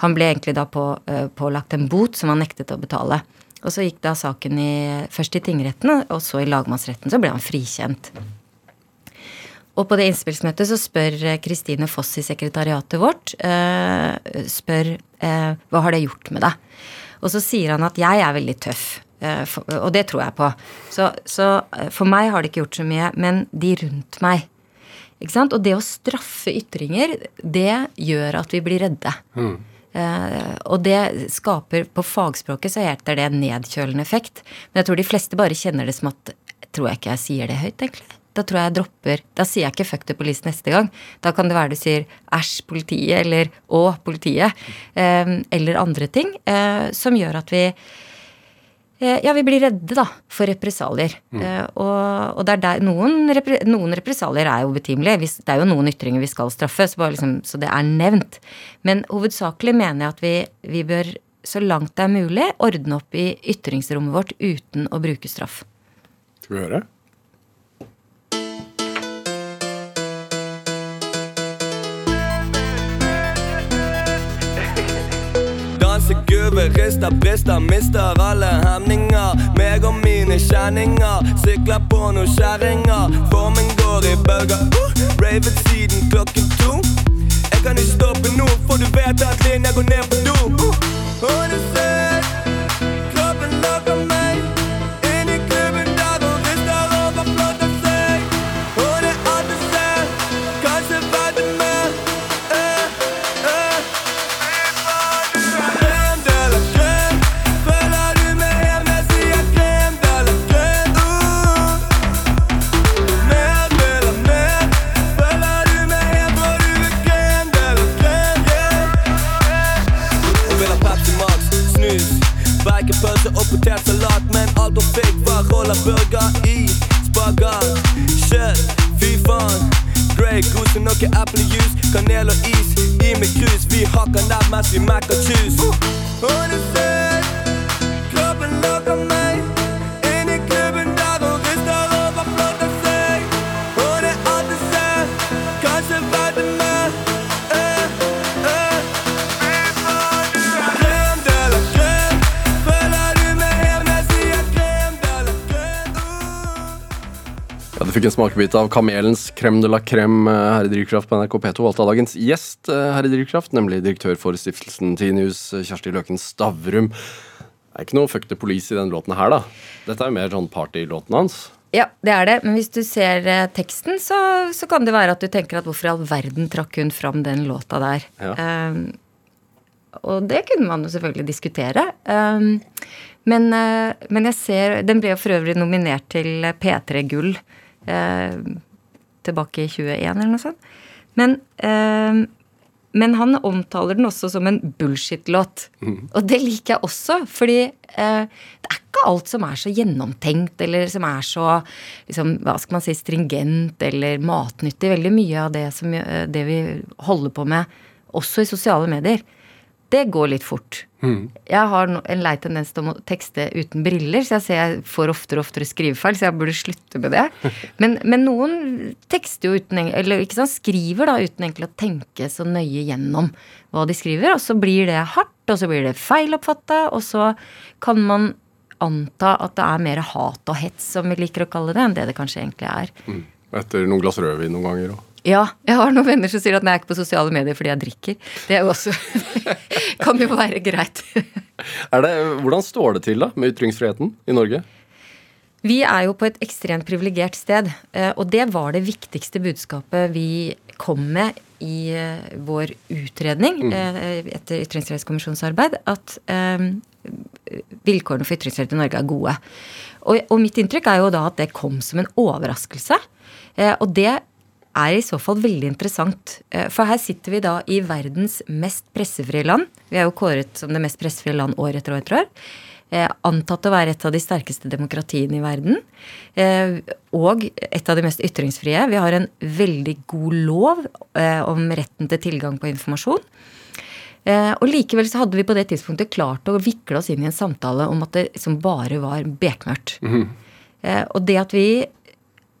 Han ble egentlig da på, eh, pålagt en bot som han nektet å betale. Og så gikk da saken i, først i tingretten, og så i lagmannsretten. Så ble han frikjent. Og på det innspillsmøtet så spør eh, Kristine Foss i sekretariatet vårt eh, spør eh, hva har det gjort med deg? Og så sier han at jeg er veldig tøff. Og det tror jeg på. Så, så for meg har det ikke gjort så mye, men de rundt meg. Ikke sant? Og det å straffe ytringer, det gjør at vi blir redde. Eh, og det skaper På fagspråket så heter det nedkjølende effekt. Men jeg tror de fleste bare kjenner det som at Tror jeg ikke jeg sier det høyt, egentlig. Da tror jeg jeg dropper Da sier jeg ikke 'fuck the police' neste gang. Da kan det være du sier 'æsj, politiet', eller 'å, politiet', eh, eller andre ting eh, som gjør at vi eh, ja, vi blir redde, da, for represalier. Eh, og, og det er der noen, repre, noen represalier er jo betimelige. Det er jo noen ytringer vi skal straffe, så, liksom, så det er nevnt. Men hovedsakelig mener jeg at vi, vi bør, så langt det er mulig, ordne opp i ytringsrommet vårt uten å bruke straff. Skal vi høre? Dansegulvet rister, brister, mister alle hemninger. Meg og mine kjenninger sykler på noen kjerringer. Formen går i bølger. Uh, ravet siden klokken to. Jeg kan ikke stoppe nå, for du vet at linja går ned på do. Uh, og du ser var rollerburger i spagat. Kjøtt, fy faen. Grey Goose og noe eplejus, kanel og is i med krus. Vi hakker nebb mens vi mekker tjus. Og fikk en smakebit av Kamelens crème de la crème eh, her i Drivkraft på NRK P2. Valgte av dagens gjest eh, her i Drivkraft, nemlig direktør for stiftelsen Tinius, Kjersti Løken Stavrum. Det er ikke noe fuck the police i denne låten her, da. Dette er jo mer sånn partylåten hans. Ja, det er det. Men hvis du ser eh, teksten, så, så kan det være at du tenker at hvorfor i all verden trakk hun fram den låta der? Ja. Um, og det kunne man jo selvfølgelig diskutere. Um, men, men jeg ser Den ble jo for øvrig nominert til P3 Gull eh, tilbake i 21 eller noe sånt. Men, eh, men han omtaler den også som en bullshit-låt. Og det liker jeg også, fordi eh, det er ikke alt som er så gjennomtenkt, eller som er så liksom, hva skal man si, stringent eller matnyttig. Veldig mye av det, som, eh, det vi holder på med, også i sosiale medier, det går litt fort. Jeg har en lei tendens til å tekste uten briller, så jeg ser jeg får oftere og oftere skrivefeil, så jeg burde slutte med det. Men, men noen tekster jo uten Eller ikke sant, skriver da uten egentlig å tenke så nøye gjennom hva de skriver, og så blir det hardt, og så blir det feiloppfatta, og så kan man anta at det er mer hat og hets, som vi liker å kalle det, enn det det kanskje egentlig er. Etter noen glass rødvin noen ganger. Og. Ja, jeg har noen venner som sier at nei, jeg er ikke på sosiale medier fordi jeg drikker. Det er jo også Kan jo være greit. Det, hvordan står det til da med ytringsfriheten i Norge? Vi er jo på et ekstremt privilegert sted, eh, og det var det viktigste budskapet vi kom med i eh, vår utredning eh, etter Ytringsfrihetskommisjonens arbeid, at vilkårene for ytringsfrihet i Norge er gode. Og, og mitt inntrykk er jo da at det kom som en overraskelse. Og det er i så fall veldig interessant. Eh, For her sitter vi da i verdens mest pressefrie land. Vi er jo kåret som det mest pressefrie land år etter år etter år. Eh, antatt å være et av de sterkeste demokratiene i verden. Eh, og et av de mest ytringsfrie. Vi har en veldig god lov om retten til tilgang på informasjon. Og likevel så hadde vi på det tidspunktet klart å vikle oss inn i en samtale om at det liksom bare var bekmørkt. Eh, og det at vi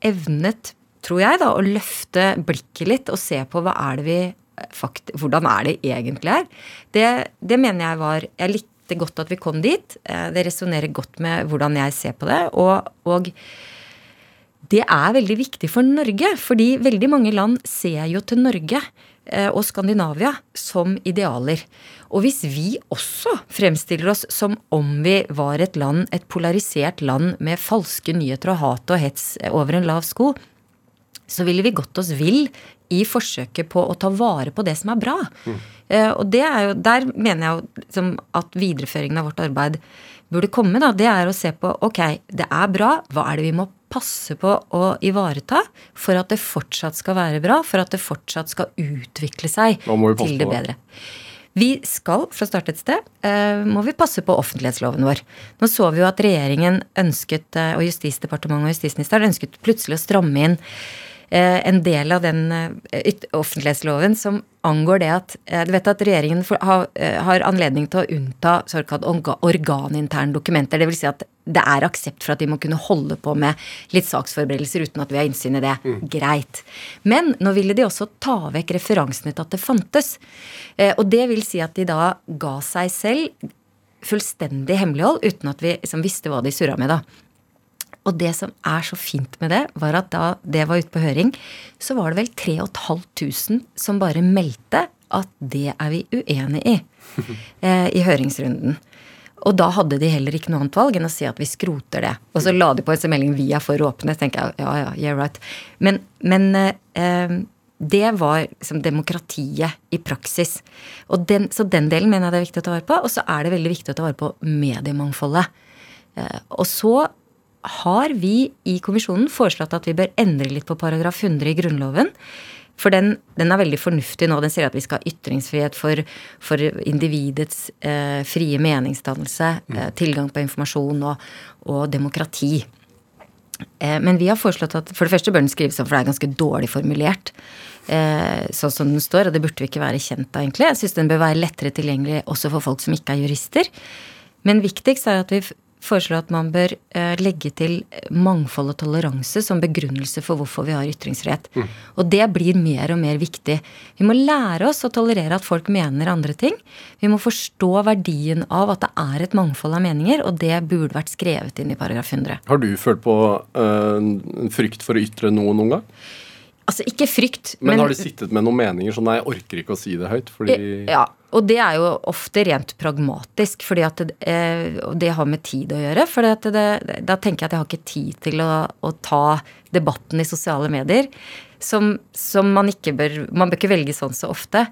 evnet, tror jeg, da, å løfte blikket litt og se på hva er det vi eh, fakt Hvordan er det egentlig er? Det, det mener jeg var Jeg likte godt at vi kom dit. Eh, Det resonnerer godt med hvordan jeg ser på det. Og, og det er veldig viktig for Norge, fordi veldig mange land ser jo til Norge eh, og Skandinavia som idealer. Og hvis vi også fremstiller oss som om vi var et land, et polarisert land med falske nyheter og hat og hets over en lav sko, så ville vi gått oss vill i forsøket på å ta vare på det som er bra. Og det er jo, der mener jeg jo liksom, at videreføringen av vårt arbeid burde komme. da, Det er å se på ok, det er bra, hva er det vi må passe på å ivareta for at det fortsatt skal være bra, for at det fortsatt skal utvikle seg til det bedre. Vi skal, for å starte et sted, eh, må vi passe på offentlighetsloven vår. Nå så vi jo at regjeringen ønsket, eh, og Justisdepartementet og justisministeren ønsket plutselig å stramme inn en del av den eh, offentlighetsloven som angår det at eh, Du vet at regjeringen har, eh, anledning til å unnta såkalt organinterne dokumenter. Dvs. Si at det er aksept for at de må kunne holde på med litt saksforberedelser uten at vi har innsyn i det. Greit. Men nå ville de også ta vekk referansene til at det fantes. Eh, og det vil si at de da ga seg selv fullstendig hemmelighold uten at vi liksom visste hva de surra med, da. Og det som er så fint med det, var at da det var ute på høring, så var det vel 3500 som bare meldte at det er vi uenig i eh, i høringsrunden. Og da hadde de heller ikke noe annet valg enn å si at vi skroter det. Og så la de på en sånn melding 'vi er for åpne'. tenker jeg, ja, ja, yeah right. Men, men eh, det var liksom demokratiet i praksis. Og den, så den delen mener jeg det er viktig å ta vare på. Og så er det veldig viktig å ta vare på mediemangfoldet. Eh, og så har vi i kommisjonen foreslått at vi bør endre litt på paragraf 100 i Grunnloven. For den, den er veldig fornuftig nå. Den sier at vi skal ha ytringsfrihet for, for individets eh, frie meningsdannelse, eh, tilgang på informasjon og, og demokrati. Eh, men vi har foreslått at for det første bør den skrives om, for det er ganske dårlig formulert. Eh, sånn som den står, og det burde vi ikke være kjent av, egentlig. Jeg syns den bør være lettere tilgjengelig også for folk som ikke er jurister. Men viktigst er at vi foreslår at man bør eh, legge til mangfold og toleranse som begrunnelse for hvorfor vi har ytringsfrihet. Og det blir mer og mer viktig. Vi må lære oss å tolerere at folk mener andre ting. Vi må forstå verdien av at det er et mangfold av meninger, og det burde vært skrevet inn i paragraf 100. Har du følt på eh, en frykt for å ytre noe noen gang? Altså ikke frykt, Men, har du sittet med noen meninger sånn nei, jeg orker ikke å si det høyt? Fordi Ja, og det er jo ofte rent pragmatisk, fordi at det, eh, det har med tid å gjøre. For da tenker jeg at jeg har ikke tid til å, å ta debatten i sosiale medier. Som, som man ikke bør Man bør ikke velge sånn så ofte.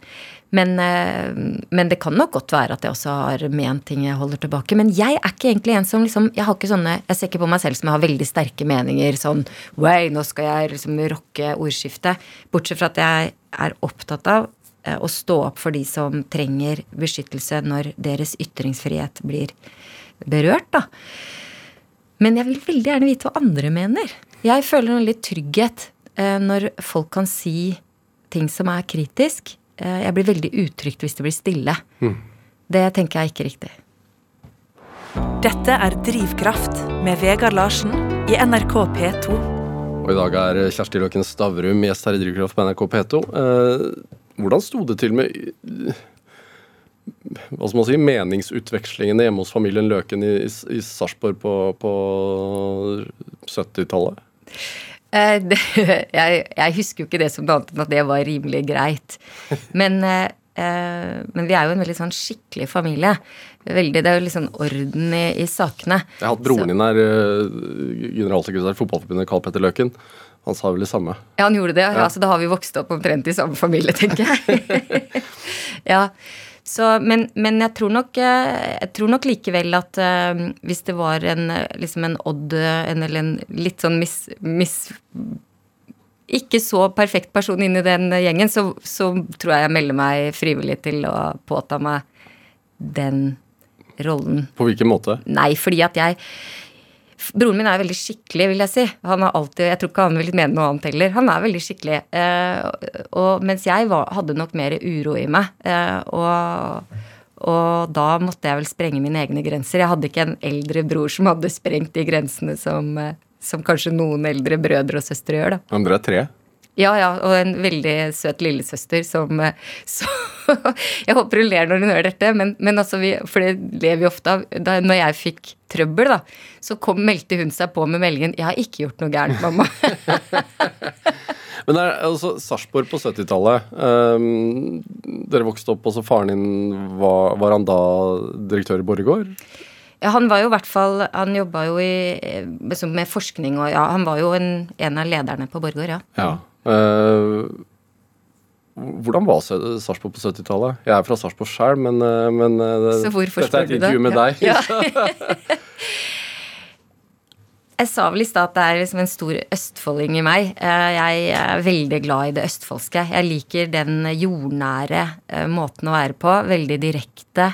Men, eh, men det kan nok godt være at jeg også har ment ting jeg holder tilbake. Men jeg er ikke egentlig en som liksom Jeg har ikke sånne Jeg ser ikke på meg selv som jeg har veldig sterke meninger. Sånn Way, nå skal jeg liksom rocke ordskiftet. Bortsett fra at jeg er opptatt av å stå opp for de som trenger beskyttelse når deres ytringsfrihet blir berørt, da. Men jeg vil veldig gjerne vite hva andre mener. Jeg føler en litt trygghet eh, når folk kan si ting som er kritisk. Eh, jeg blir veldig utrygt hvis det blir stille. Det tenker jeg er ikke riktig. Dette er Drivkraft med Vegard Larsen i NRK P2. Og i dag er Kjersti Løken Stavrum gjest her i Drivkraft på NRK P2. Hvordan sto det til med eh, hva skal man si, meningsutvekslingene hjemme hos familien Løken i, i, Sarpsborg på, på 70-tallet? Eh, jeg, jeg husker jo ikke det som noe annet enn at det var rimelig greit. Men, eh, men vi er jo en veldig sånn skikkelig familie. Veldig, det er jo sånn orden i, i sakene. Jeg har hatt broren din her, eh, generalsekretær i Fotballforbundet, Karl Petter Løken. Han sa vel det samme. Ja, han gjorde det. Ja. så da har vi vokst opp omtrent i samme familie, tenker jeg. ja, så, men, men jeg, tror nok, eh, jeg tror nok likevel at uh, hvis det var en, liksom en odd en, eller en litt sånn mis, mis ikke så perfekt person inn i den gjengen, så, så, tror jeg jeg melder meg frivillig til å påta meg den rollen. På hvilken måte? Nei, fordi at jeg Broren min er veldig skikkelig, vil jeg si. Han har alltid, Jeg tror ikke han vil mene noe annet heller. Han er veldig skikkelig. Eh, og, mens jeg var, hadde nok mer uro i meg. Eh, og, og, da måtte jeg vel sprenge mine egne grenser. Jeg hadde ikke en eldre bror som hadde sprengt de grensene som, eh, som kanskje noen eldre brødre og søstre gjør. da. Men dere er tre? Ja, ja, og en veldig søt lillesøster som eh, så, Jeg håper hun ler når hun hører dette, men, men altså vi, for det ler vi ofte av. Da når jeg fikk trøbbel, da, så kom, meldte hun seg på med meldingen 'Jeg har ikke gjort noe gærent, mamma'. men det er altså Sarpsborg på 70-tallet. Um, dere vokste opp, og så faren din var, var han da direktør i Borregaard? Ja, han var jo i hvert fall Han jobba jo i, med forskning og ja, han var jo en, en av lederne på Borregaard, ja. ja. Uh, hvordan var Sarpsborg på 70-tallet? Jeg er fra Sarpsborg sjøl, men, uh, men uh, dette er et intervju med deg. Ja. jeg sa vel i stad at det er liksom en stor østfolding i meg. Jeg er veldig glad i det østfoldske. Jeg liker den jordnære måten å være på. Veldig direkte,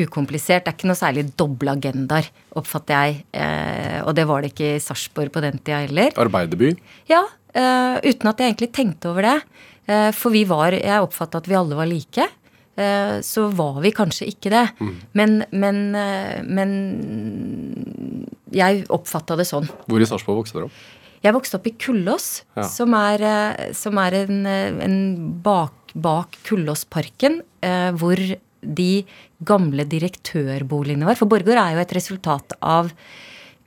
ukomplisert. Det er ikke noe særlig doble agendaer, oppfatter jeg. Og det var det ikke i Sarpsborg på den tida heller. Arbeiderby? Ja, uten at jeg egentlig tenkte over det. Uh, for vi var Jeg oppfatta at vi alle var like. Uh, så var vi kanskje ikke det. Mm. Men, men, men jeg oppfatta det sånn. Hvor i Sarpsborg vokste dere opp? Jeg vokste opp i Kullås, ja. som er, som er en, en, bak, bak Kullåsparken, hvor de gamle direktørboligene var. For Borgård er jo et resultat av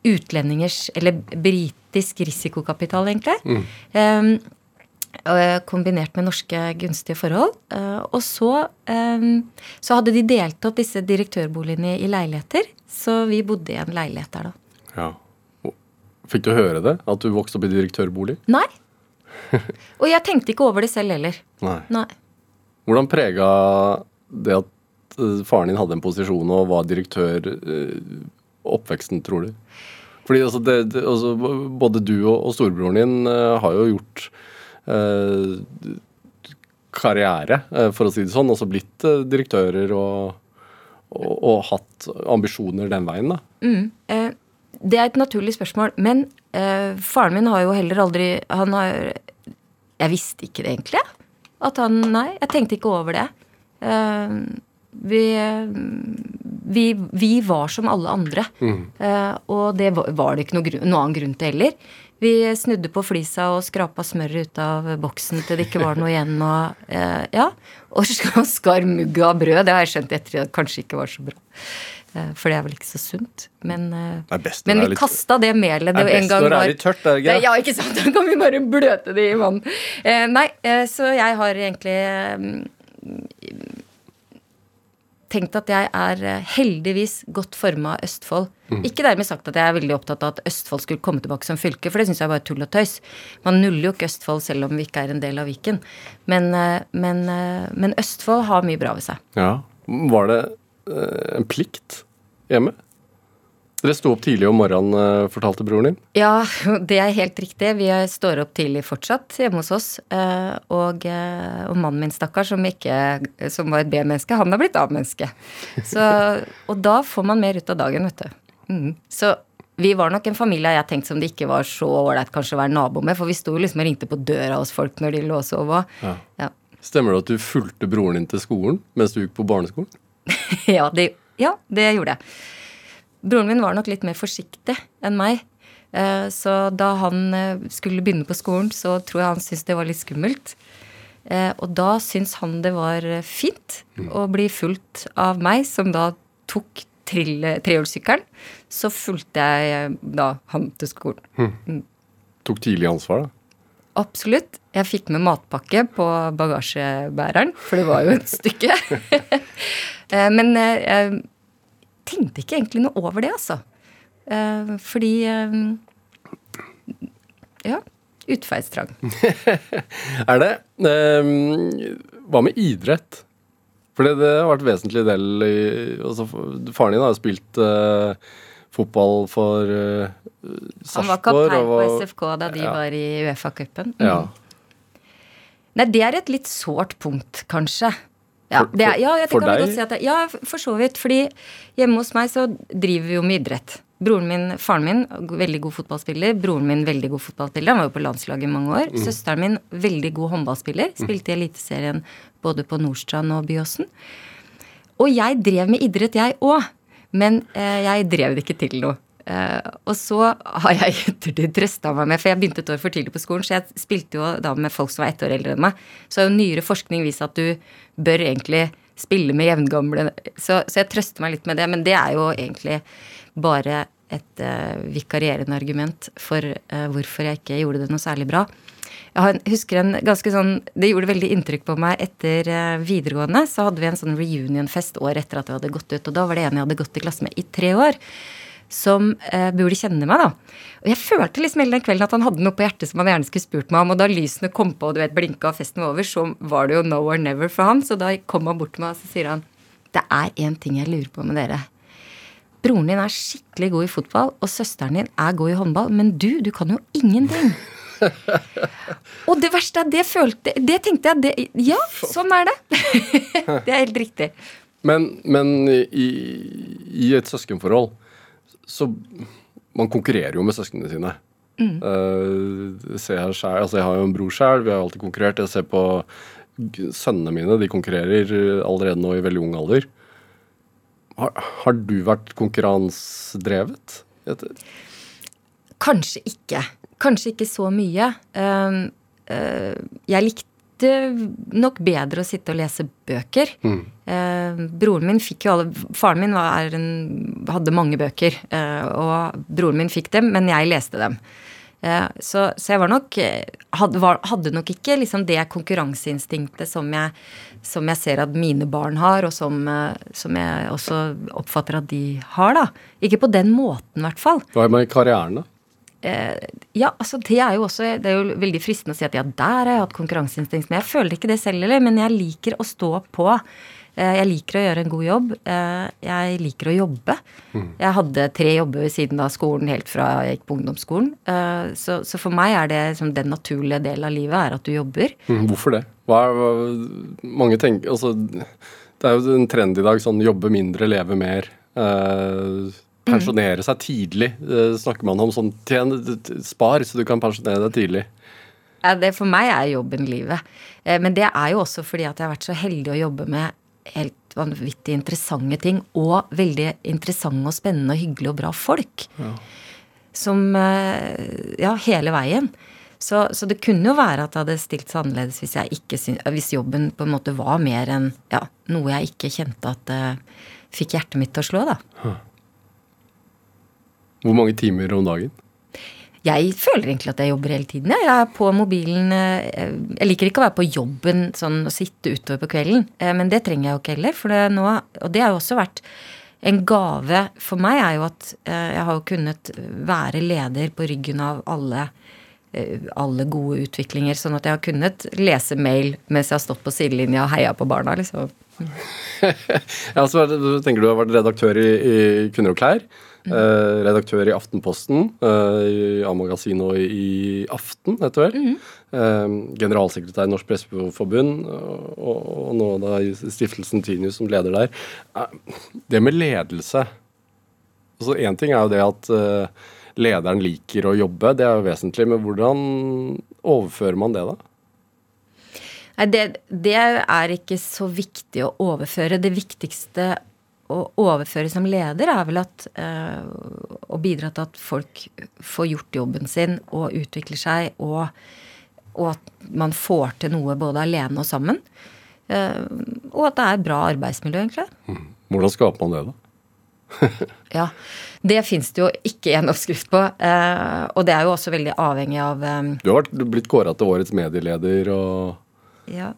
utlendingers, eller britisk risikokapital, egentlig. Mm. Um, kombinert med norske gunstige forhold. Uh, og så, um, så hadde de delt opp disse direktørboligene i leiligheter. Så vi bodde i en leilighet der, da. Ja. Fikk du høre det? At du vokste opp i direktørbolig? Nei. Og jeg tenkte ikke over det selv heller. Nei. Nei. Hvordan prega det at eh, faren din hadde en posisjon og var direktør, oppveksten, tror du? Fordi altså, det, det, altså, både du og, og storebroren din uh, har jo gjort uh, karriere, uh, for å si det sånn. Altså blitt direktører og, og, og, hatt ambisjoner den veien, da. Mm. det er et naturlig spørsmål. Men faren min har jo heller aldri Han har Jeg visste ikke det egentlig. At han Nei, jeg tenkte ikke over det. vi vi, vi, var som alle andre. Mm. Uh, og det var, var, det ikke noe noen annen grunn til heller. Vi snudde på flisa og skrapa smøret ut av boksen til det ikke var noe igjen. Og, uh, ja, og skar mugg av brød. Det har jeg skjønt etter at det kanskje ikke var så bra. Uh, for det er vel ikke så sunt. Men, men vi litt... kasta det melet det, det er best når det er litt tørt, er det ikke? Ja, ikke sant? Da kan vi bare bløte det i vann. nei, så jeg har egentlig tenkt at jeg er eh, heldigvis godt forma av Østfold. Mm. Ikke dermed sagt at jeg er veldig opptatt av at Østfold skulle komme tilbake som fylke, for det syns jeg bare er tull og tøys. Man nuller jo ikke Østfold selv om vi ikke er en del av Viken. Men, eh, men, eh, men Østfold har mye bra ved seg. Ja. Var det en plikt hjemme? Dere sto opp tidlig om morgenen, eh, fortalte broren din? Ja, det er helt riktig. Vi står opp tidlig fortsatt hjemme hos oss. Eh, og, eh, og mannen min, stakkar, som, som var et B-menneske, han har blitt A-menneske. Og da får man mer ut av dagen, vet du. Mm. Så vi var nok en familie jeg tenkte som det ikke var så ålreit kanskje å være nabo med, for vi sto liksom og ringte på døra hos folk når de lå og sov òg. Ja. Ja. Stemmer det at du fulgte broren din til skolen mens du gikk på barneskolen? ja, det, ja, det gjorde jeg. Broren min var nok litt mer forsiktig enn meg. Eh, så da han eh, skulle begynne på skolen, så tror jeg han syntes det var litt skummelt. Eh, og da syntes han det var fint å bli fulgt av meg, som da tok trehjulssykkelen. Så fulgte jeg da han til skolen. Mm. tok tidlig ansvar, da. Absolutt. Jeg fikk med matpakke på bagasjebæreren, for det var jo et stykke. Men jeg tenkte ikke egentlig noe over det, altså. Eh, Fordi eh, Ja. Utferdstrang. Er det? Ehm, hva med idrett? For det, det har vært en vesentlig del i altså, Faren din har jo spilt eh, fotball for uh, Han var kaptein på SFK da de ja. var i Uefa-cupen. Ja. Nei, det er et litt sårt punkt, kanskje. Ja, For- for- ja, det for kan deg? godt si det, ja, for så vidt. Fordi hjemme hos meg så driver vi jo med idrett. Broren min, Faren min, veldig god fotballspiller. Broren min, veldig god fotballspiller. Han var jo på landslaget i mange år. Mm. Søsteren min, veldig god håndballspiller. Spilte i Eliteserien både på Nordstrand og Byåsen. Og jeg drev med idrett, jeg òg. Men eh, jeg drev det ikke til noe. Eh, og så har jeg i ettertid trøsta meg med For jeg begynte et år for tidlig på skolen, så jeg spilte jo da med folk som var ett år eldre enn meg. Så har jo nyere forskning vist at du bør egentlig spille med jevngamle. Så, så jeg trøster meg litt med det, men det er jo egentlig bare et uh, vikarierende argument for uh, hvorfor jeg ikke gjorde det noe særlig bra. Jeg husker en ganske sånn Det gjorde veldig inntrykk på meg etter videregående. Så hadde vi en sånn reunionfest år etter at vi hadde gått ut. Og da var det en jeg hadde gått i klasse med i tre år. Som eh, burde kjenne meg, da. Og jeg følte liksom hele den kvelden at han hadde noe på hjertet som han gjerne skulle spurt meg om. Og da lysene kom på og du vet, blinka og festen var over, så var det jo no or never for han. Så da kom han bort til meg og så sier han Det er én ting jeg lurer på med dere. Broren din er skikkelig god i fotball, og søsteren din er god i håndball, men du, du kan jo ingenting. Og det verste er, det følte Det tenkte jeg det, Ja, sånn er det. det er helt riktig. Men, men i, i et søskenforhold så Man konkurrerer jo med søsknene sine. Mm. Uh, ser jeg selv, altså jeg har jo en bror sjøl, vi har alltid konkurrert. Jeg ser på sønnene mine, de konkurrerer allerede nå i veldig ung alder. Har, har du vært konkurransedrevet? Kanskje ikke. Kanskje ikke så mye. Uh, uh, jeg likte nok bedre å sitte og lese bøker. Uh, broren min fikk jo alle Faren min var en, hadde mange bøker, eh, og broren min fikk dem, men jeg leste dem. Eh, så, så jeg var nok hadde, var, hadde nok ikke liksom det konkurranseinstinktet som jeg, som jeg ser at mine barn har, og som, uh, som jeg også oppfatter at de har, da. Ikke på den måten, i hvert fall. Hva med karrieren, da? Ja, altså det er jo også Det er jo veldig fristende å si at ja, der har jeg hatt konkurranseinstinkt, men jeg føler ikke det selv heller. Men jeg liker å stå på. Eh, Jeg liker å gjøre en god jobb. Eh, Jeg liker å jobbe. Jeg hadde tre jobber ved siden av skolen helt fra jeg gikk på ungdomsskolen. Eh, Så, så for meg er det som den naturlige delen av livet er at du jobber. Mm, Hvorfor det? Hva er, hva, mange tenker altså, Det er jo en trend i dag sånn jobbe mindre, leve mer. Eh, pensjonere seg tidlig, eh, snakker man om. sånn tjen, Spar så du kan pensjonere deg tidlig. Ja, det for meg er jobben livet. Eh, Men det er jo også fordi at jeg har vært så heldig å jobbe med helt vanvittig interessante ting. Og veldig interessante og spennende og hyggelige og bra folk. Som eh, Ja, hele veien. Så, så det kunne jo være at det hadde stilt seg annerledes hvis, jeg ikke hvis jobben på en måte var mer enn ja, noe jeg ikke kjente at uh, fikk hjertet mitt til å slå, da. Hvor mange timer om dagen? Jeg føler egentlig at jeg jobber hele tiden. Jeg, er på mobilen eh, Jeg liker ikke å være på jobben sånn og sitte utover på kvelden, eh, men det trenger jeg jo ikke heller. For det nå, og det har jo også vært en gave for meg, er jo at eh, jeg har jo kunnet være leder på ryggen av alle alle gode utviklinger, sånn at jeg har kunnet lese mail mens jeg har stått på sidelinja og heia på barna. liksom. Ja, så er du tenker du har vært redaktør i, i Kunder og klær. Eh, redaktør i Aftenposten, eh, i A-magasin og i Aften etter hvert. Eh, generalsekretær i Norsk Presseforbund, og, og nå da i stiftelsen Tinius som leder der. Eh, det med ledelse altså Én ting er jo det at eh, lederen liker å jobbe, det er jo vesentlig. Men hvordan overfører man det, da? Nei, det, det er ikke så viktig å overføre. Det viktigste å overføre som leder er vel at eh, å bidra til at folk får gjort jobben sin og utvikler seg, og, og at man får til noe både alene og sammen. Eh, og at det er bra arbeidsmiljø, egentlig. Hvordan skaper man det, da? Ja. Det fins det jo ikke en oppskrift på. Eh, og det er jo også veldig avhengig av eh, Du har vært, blitt kåra til årets medieleder og Ja.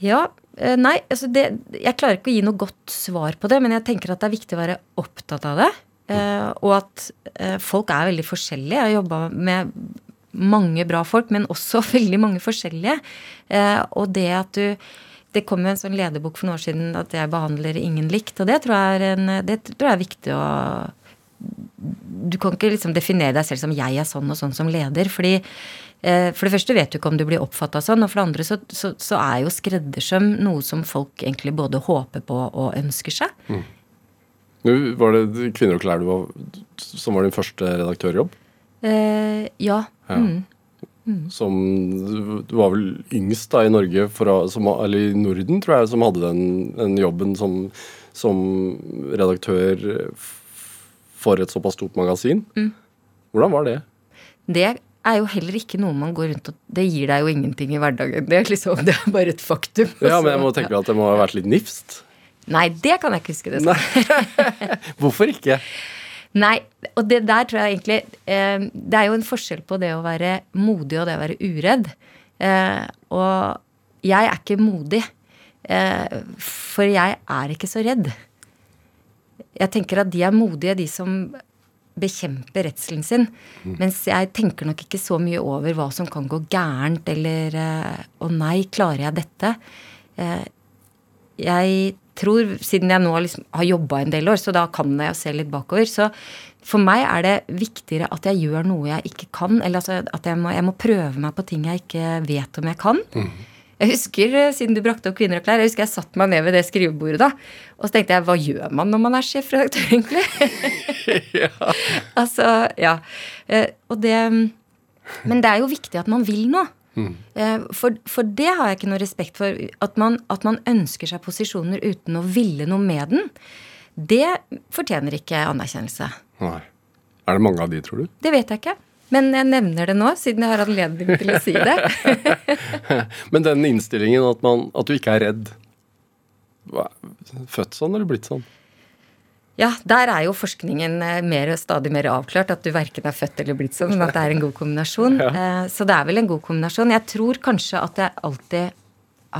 ja nei, altså det Jeg klarer ikke å gi noe godt svar på det, men jeg tenker at det er viktig å være opptatt av det. Eh, og at eh, folk er veldig forskjellige. Jeg har jobba med mange bra folk, men også veldig mange forskjellige. Eh, og det at du Det kom jo en sånn lederbok for noen år siden at jeg behandler ingen likt, og det tror jeg er, en, det tror jeg er viktig å du kan ikke liksom definere deg selv som 'jeg er sånn og sånn som leder'. fordi eh, For det første vet du ikke om du blir oppfatta sånn, og for det andre så, så, så, er jo skreddersøm noe som folk egentlig både håper på og ønsker seg. Nå Var det Kvinner og klær du var, som var din første redaktørjobb? Eh, ja. Ja. Mm. Som Du var vel yngst da i Norge, fra, som, eller i Norden, tror jeg, som hadde den, den jobben som, som redaktør for et såpass stort magasin. Mm. Hvordan var det? Det er jo heller ikke noe man går rundt og Det gir deg jo ingenting i hverdagen. Det er liksom, det er bare et faktum. Ja, men jeg må tenke at det må ha vært litt nifst. Nei, det kan jeg ikke huske det sånn. Hvorfor ikke? Nei, og det der tror jeg egentlig eh, Det er jo en forskjell på det å være modig og det å være uredd. Eh, og jeg er ikke modig, eh, for jeg er ikke så redd. Jeg tenker at de er modige, de som bekjemper redselen sin. Mens jeg tenker nok ikke så mye over hva som kan gå gærent, eller eh, Å nei, klarer jeg dette? Eh, jeg tror, siden jeg nå liksom har jobba en del år, så da kan jeg se litt bakover, så for meg er det viktigere at jeg gjør noe jeg ikke kan. Eller altså at jeg må, jeg må prøve meg på ting jeg ikke vet om jeg kan. Jeg husker, eh, siden du brakte opp kvinner og klær, jeg husker jeg satt meg ned ved det skrivebordet da. Og så tenkte jeg, hva gjør man når man er sjefredaktør, egentlig? ja. altså, ja. Eh, Og det Men det er jo viktig at man vil noe. Mm. For, for det har jeg ikke noe respekt for. At man, at man ønsker seg posisjoner uten å ville noe med den. Det fortjener ikke anerkjennelse. Nei. Er det mange av de, tror du? Det vet jeg ikke. Men jeg nevner det nå, siden jeg har anledning til å si det. Men den innstillingen at, man, at du ikke er redd Født sånn eller blitt sånn? Ja, der er jo forskningen eh, mer, stadig mer avklart. At du verken er født eller blitt sånn, men at det er en god kombinasjon. ja. Så det er vel en god kombinasjon. Jeg tror kanskje at jeg alltid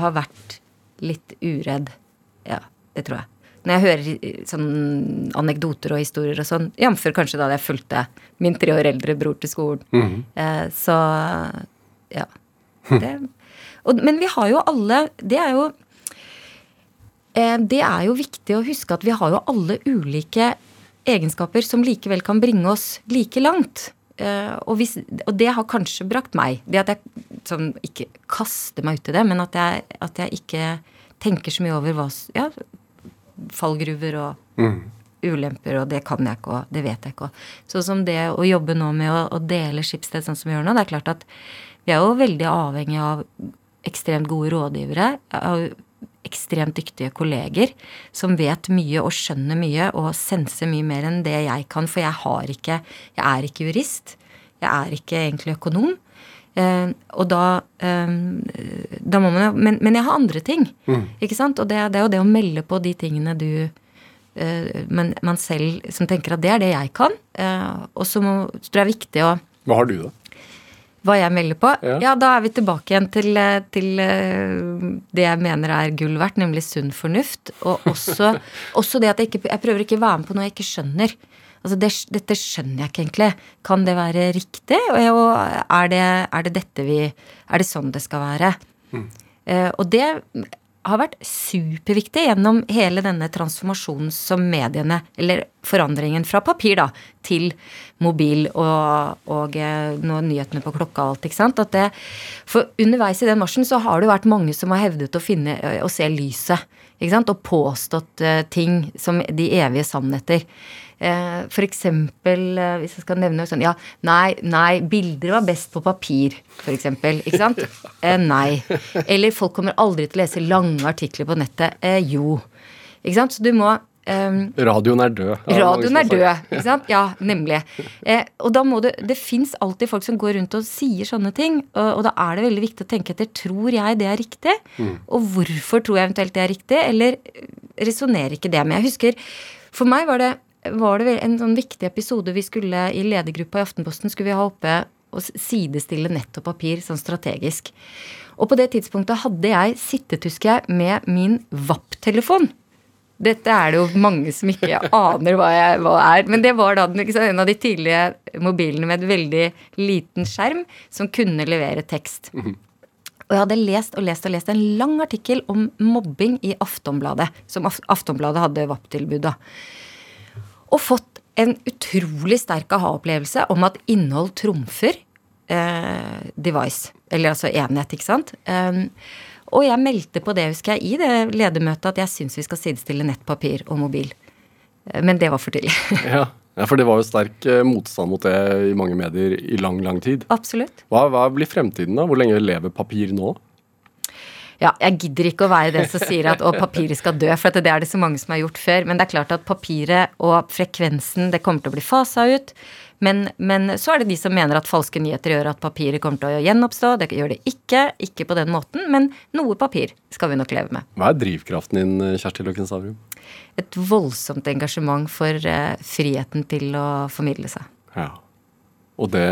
har vært litt uredd. Ja, det tror jeg. Når jeg hører eh, sånn anekdoter og historier og sånn, jf. kanskje da jeg fulgte min tre år eldre bror til skolen. Eh, Så ja. Det, og, men vi har jo alle Det er jo Eh, Det er jo viktig å huske at vi har jo alle ulike egenskaper som likevel kan bringe oss like langt. Eh, Og, hvis, og det har kanskje brakt meg Det at jeg sånn, ikke kaster meg ut i det, men at jeg, at jeg ikke tenker så mye over hva ja, fallgruver og ulemper, og det kan jeg ikke, og det vet jeg ikke. Sånn som det å jobbe nå med å, å dele Skipsted sånn som vi gjør nå, det er klart at vi er jo veldig avhengig av ekstremt gode rådgivere, av ekstremt dyktige kolleger som vet mye og skjønner mye og senser mye mer enn det jeg kan, for jeg har ikke Jeg er ikke jurist. Jeg er ikke egentlig økonom. Eh, og da, eh, da må man jo men, men jeg har andre ting. Ikke sant? Og det, det er jo det å melde på de tingene du eh, Men man selv som tenker at det er det jeg kan. Eh, og så tror jeg det er viktig å Hva har du, da? hva jeg melder på? Ja. Ja, da er vi tilbake igjen til, til det jeg mener er gull verdt, nemlig sunn fornuft. Og også, også det at jeg ikke Jeg prøver ikke å være med på noe jeg ikke skjønner. Altså det, dette skjønner jeg ikke egentlig. Kan det være riktig? Og, er, det, er det dette vi Er det sånn det skal være? Eh, og det har vært superviktig gjennom hele denne transformasjonen som mediene, eller forandringen fra papir da, til mobil og, og eh, nå nyhetene på klokka og alt. ikke sant? Det, for underveis i den marsjen så har det jo vært mange som har hevdet å finne eh, å se lyset. ikke sant? Og påstått ting som de evige sannheter. Eh, eksempel, eh, hvis jeg skal nevne noe sånn Ja, nei, nei, bilder var best på papir, for eksempel. Ikke sant? Eh, nei. Eller folk kommer aldri til å lese lange artikler på nettet. Jo. Ikke sant? Så du må eh, Radioen er død. har Radioen er død, ikke sant? Ja, nemlig. Eh, og da må du Det fins alltid folk som går rundt og sier sånne ting, og, og da er det veldig viktig å tenke etter tror jeg det er riktig, og hvorfor tror jeg eventuelt det er riktig, eller resonnerer ikke det. Men jeg husker For meg var det, var det en sånn viktig episode vi skulle i ledergruppa i Aftenposten skulle vi ha oppe og sidestille nett og papir sånn strategisk. Og på det tidspunktet hadde jeg sittet, husker jeg, med min VAP-telefon. Dette er det jo mange som ikke aner hva, jeg, hva er. Men det var da en av de tidlige mobilene med et veldig liten skjerm som kunne levere tekst. Og jeg hadde lest og lest og lest en lang artikkel om mobbing i Aftonbladet. Som Aftonbladet hadde VAP-tilbud, da. Og fått en utrolig sterk aha-opplevelse om at innhold trumfer eh, device. Eller altså enhet, ikke sant. Um, og jeg meldte på det, husker jeg, i det ledermøtet at jeg syns vi skal sidestille nettpapir og mobil. Eh, Men det var for tidlig. Ja. ja, for det var jo sterk eh, motstand mot det i mange medier i lang, lang tid. Absolutt. Hva, hva blir fremtiden, da? Hvor lenge lever papir nå? Ja, jeg gidder ikke å være den som sier at å, papiret skal dø, for det er det så mange som har gjort før. Men det er klart at papiret og frekvensen, det kommer til å bli fasa ut. Men, men så er det de som mener at falske nyheter gjør at papiret kommer til å gjenoppstå. Det gjør det ikke. Ikke på den måten, men noe papir skal vi nok leve med. Hva er drivkraften din, Kjersti Løkken Stavrum? Et voldsomt engasjement for eh, friheten til å formidle seg. Ja. Og det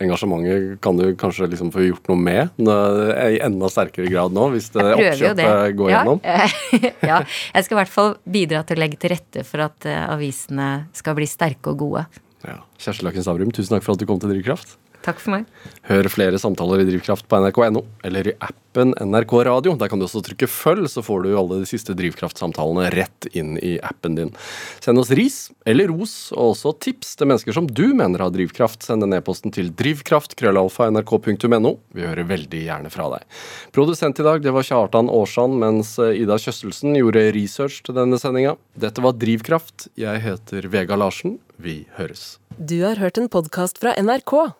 engasjementet kan du kanskje liksom få gjort noe med i enda sterkere grad nå, hvis det oppkjøpet det. går Ja, gjennom? ja, jeg skal i hvert fall bidra til å legge til rette for at eh, avisene skal bli sterke og gode. Ja. Kjersti Løkken Stavrum, tusen takk for at du kom til Drivkraft. Takk for meg. Hør flere samtaler i Drivkraft på nrk.no, eller i appen NRK Radio. Der kan du også trykke følg, så får du alle de siste Drivkraft-samtalene rett inn i appen din. Send oss ris eller ros, og også tips til mennesker som du mener har drivkraft. Send den e-posten til drivkraft.krøllalfa.nrk.no. Vi hører veldig gjerne fra deg. Produsent i dag det var Kjartan Aarsand, mens Ida Kjøsselsen gjorde research til denne sendinga. Dette var Drivkraft. Jeg heter Vega Larsen. Vi høres. Du har hørt en podkast fra NRK.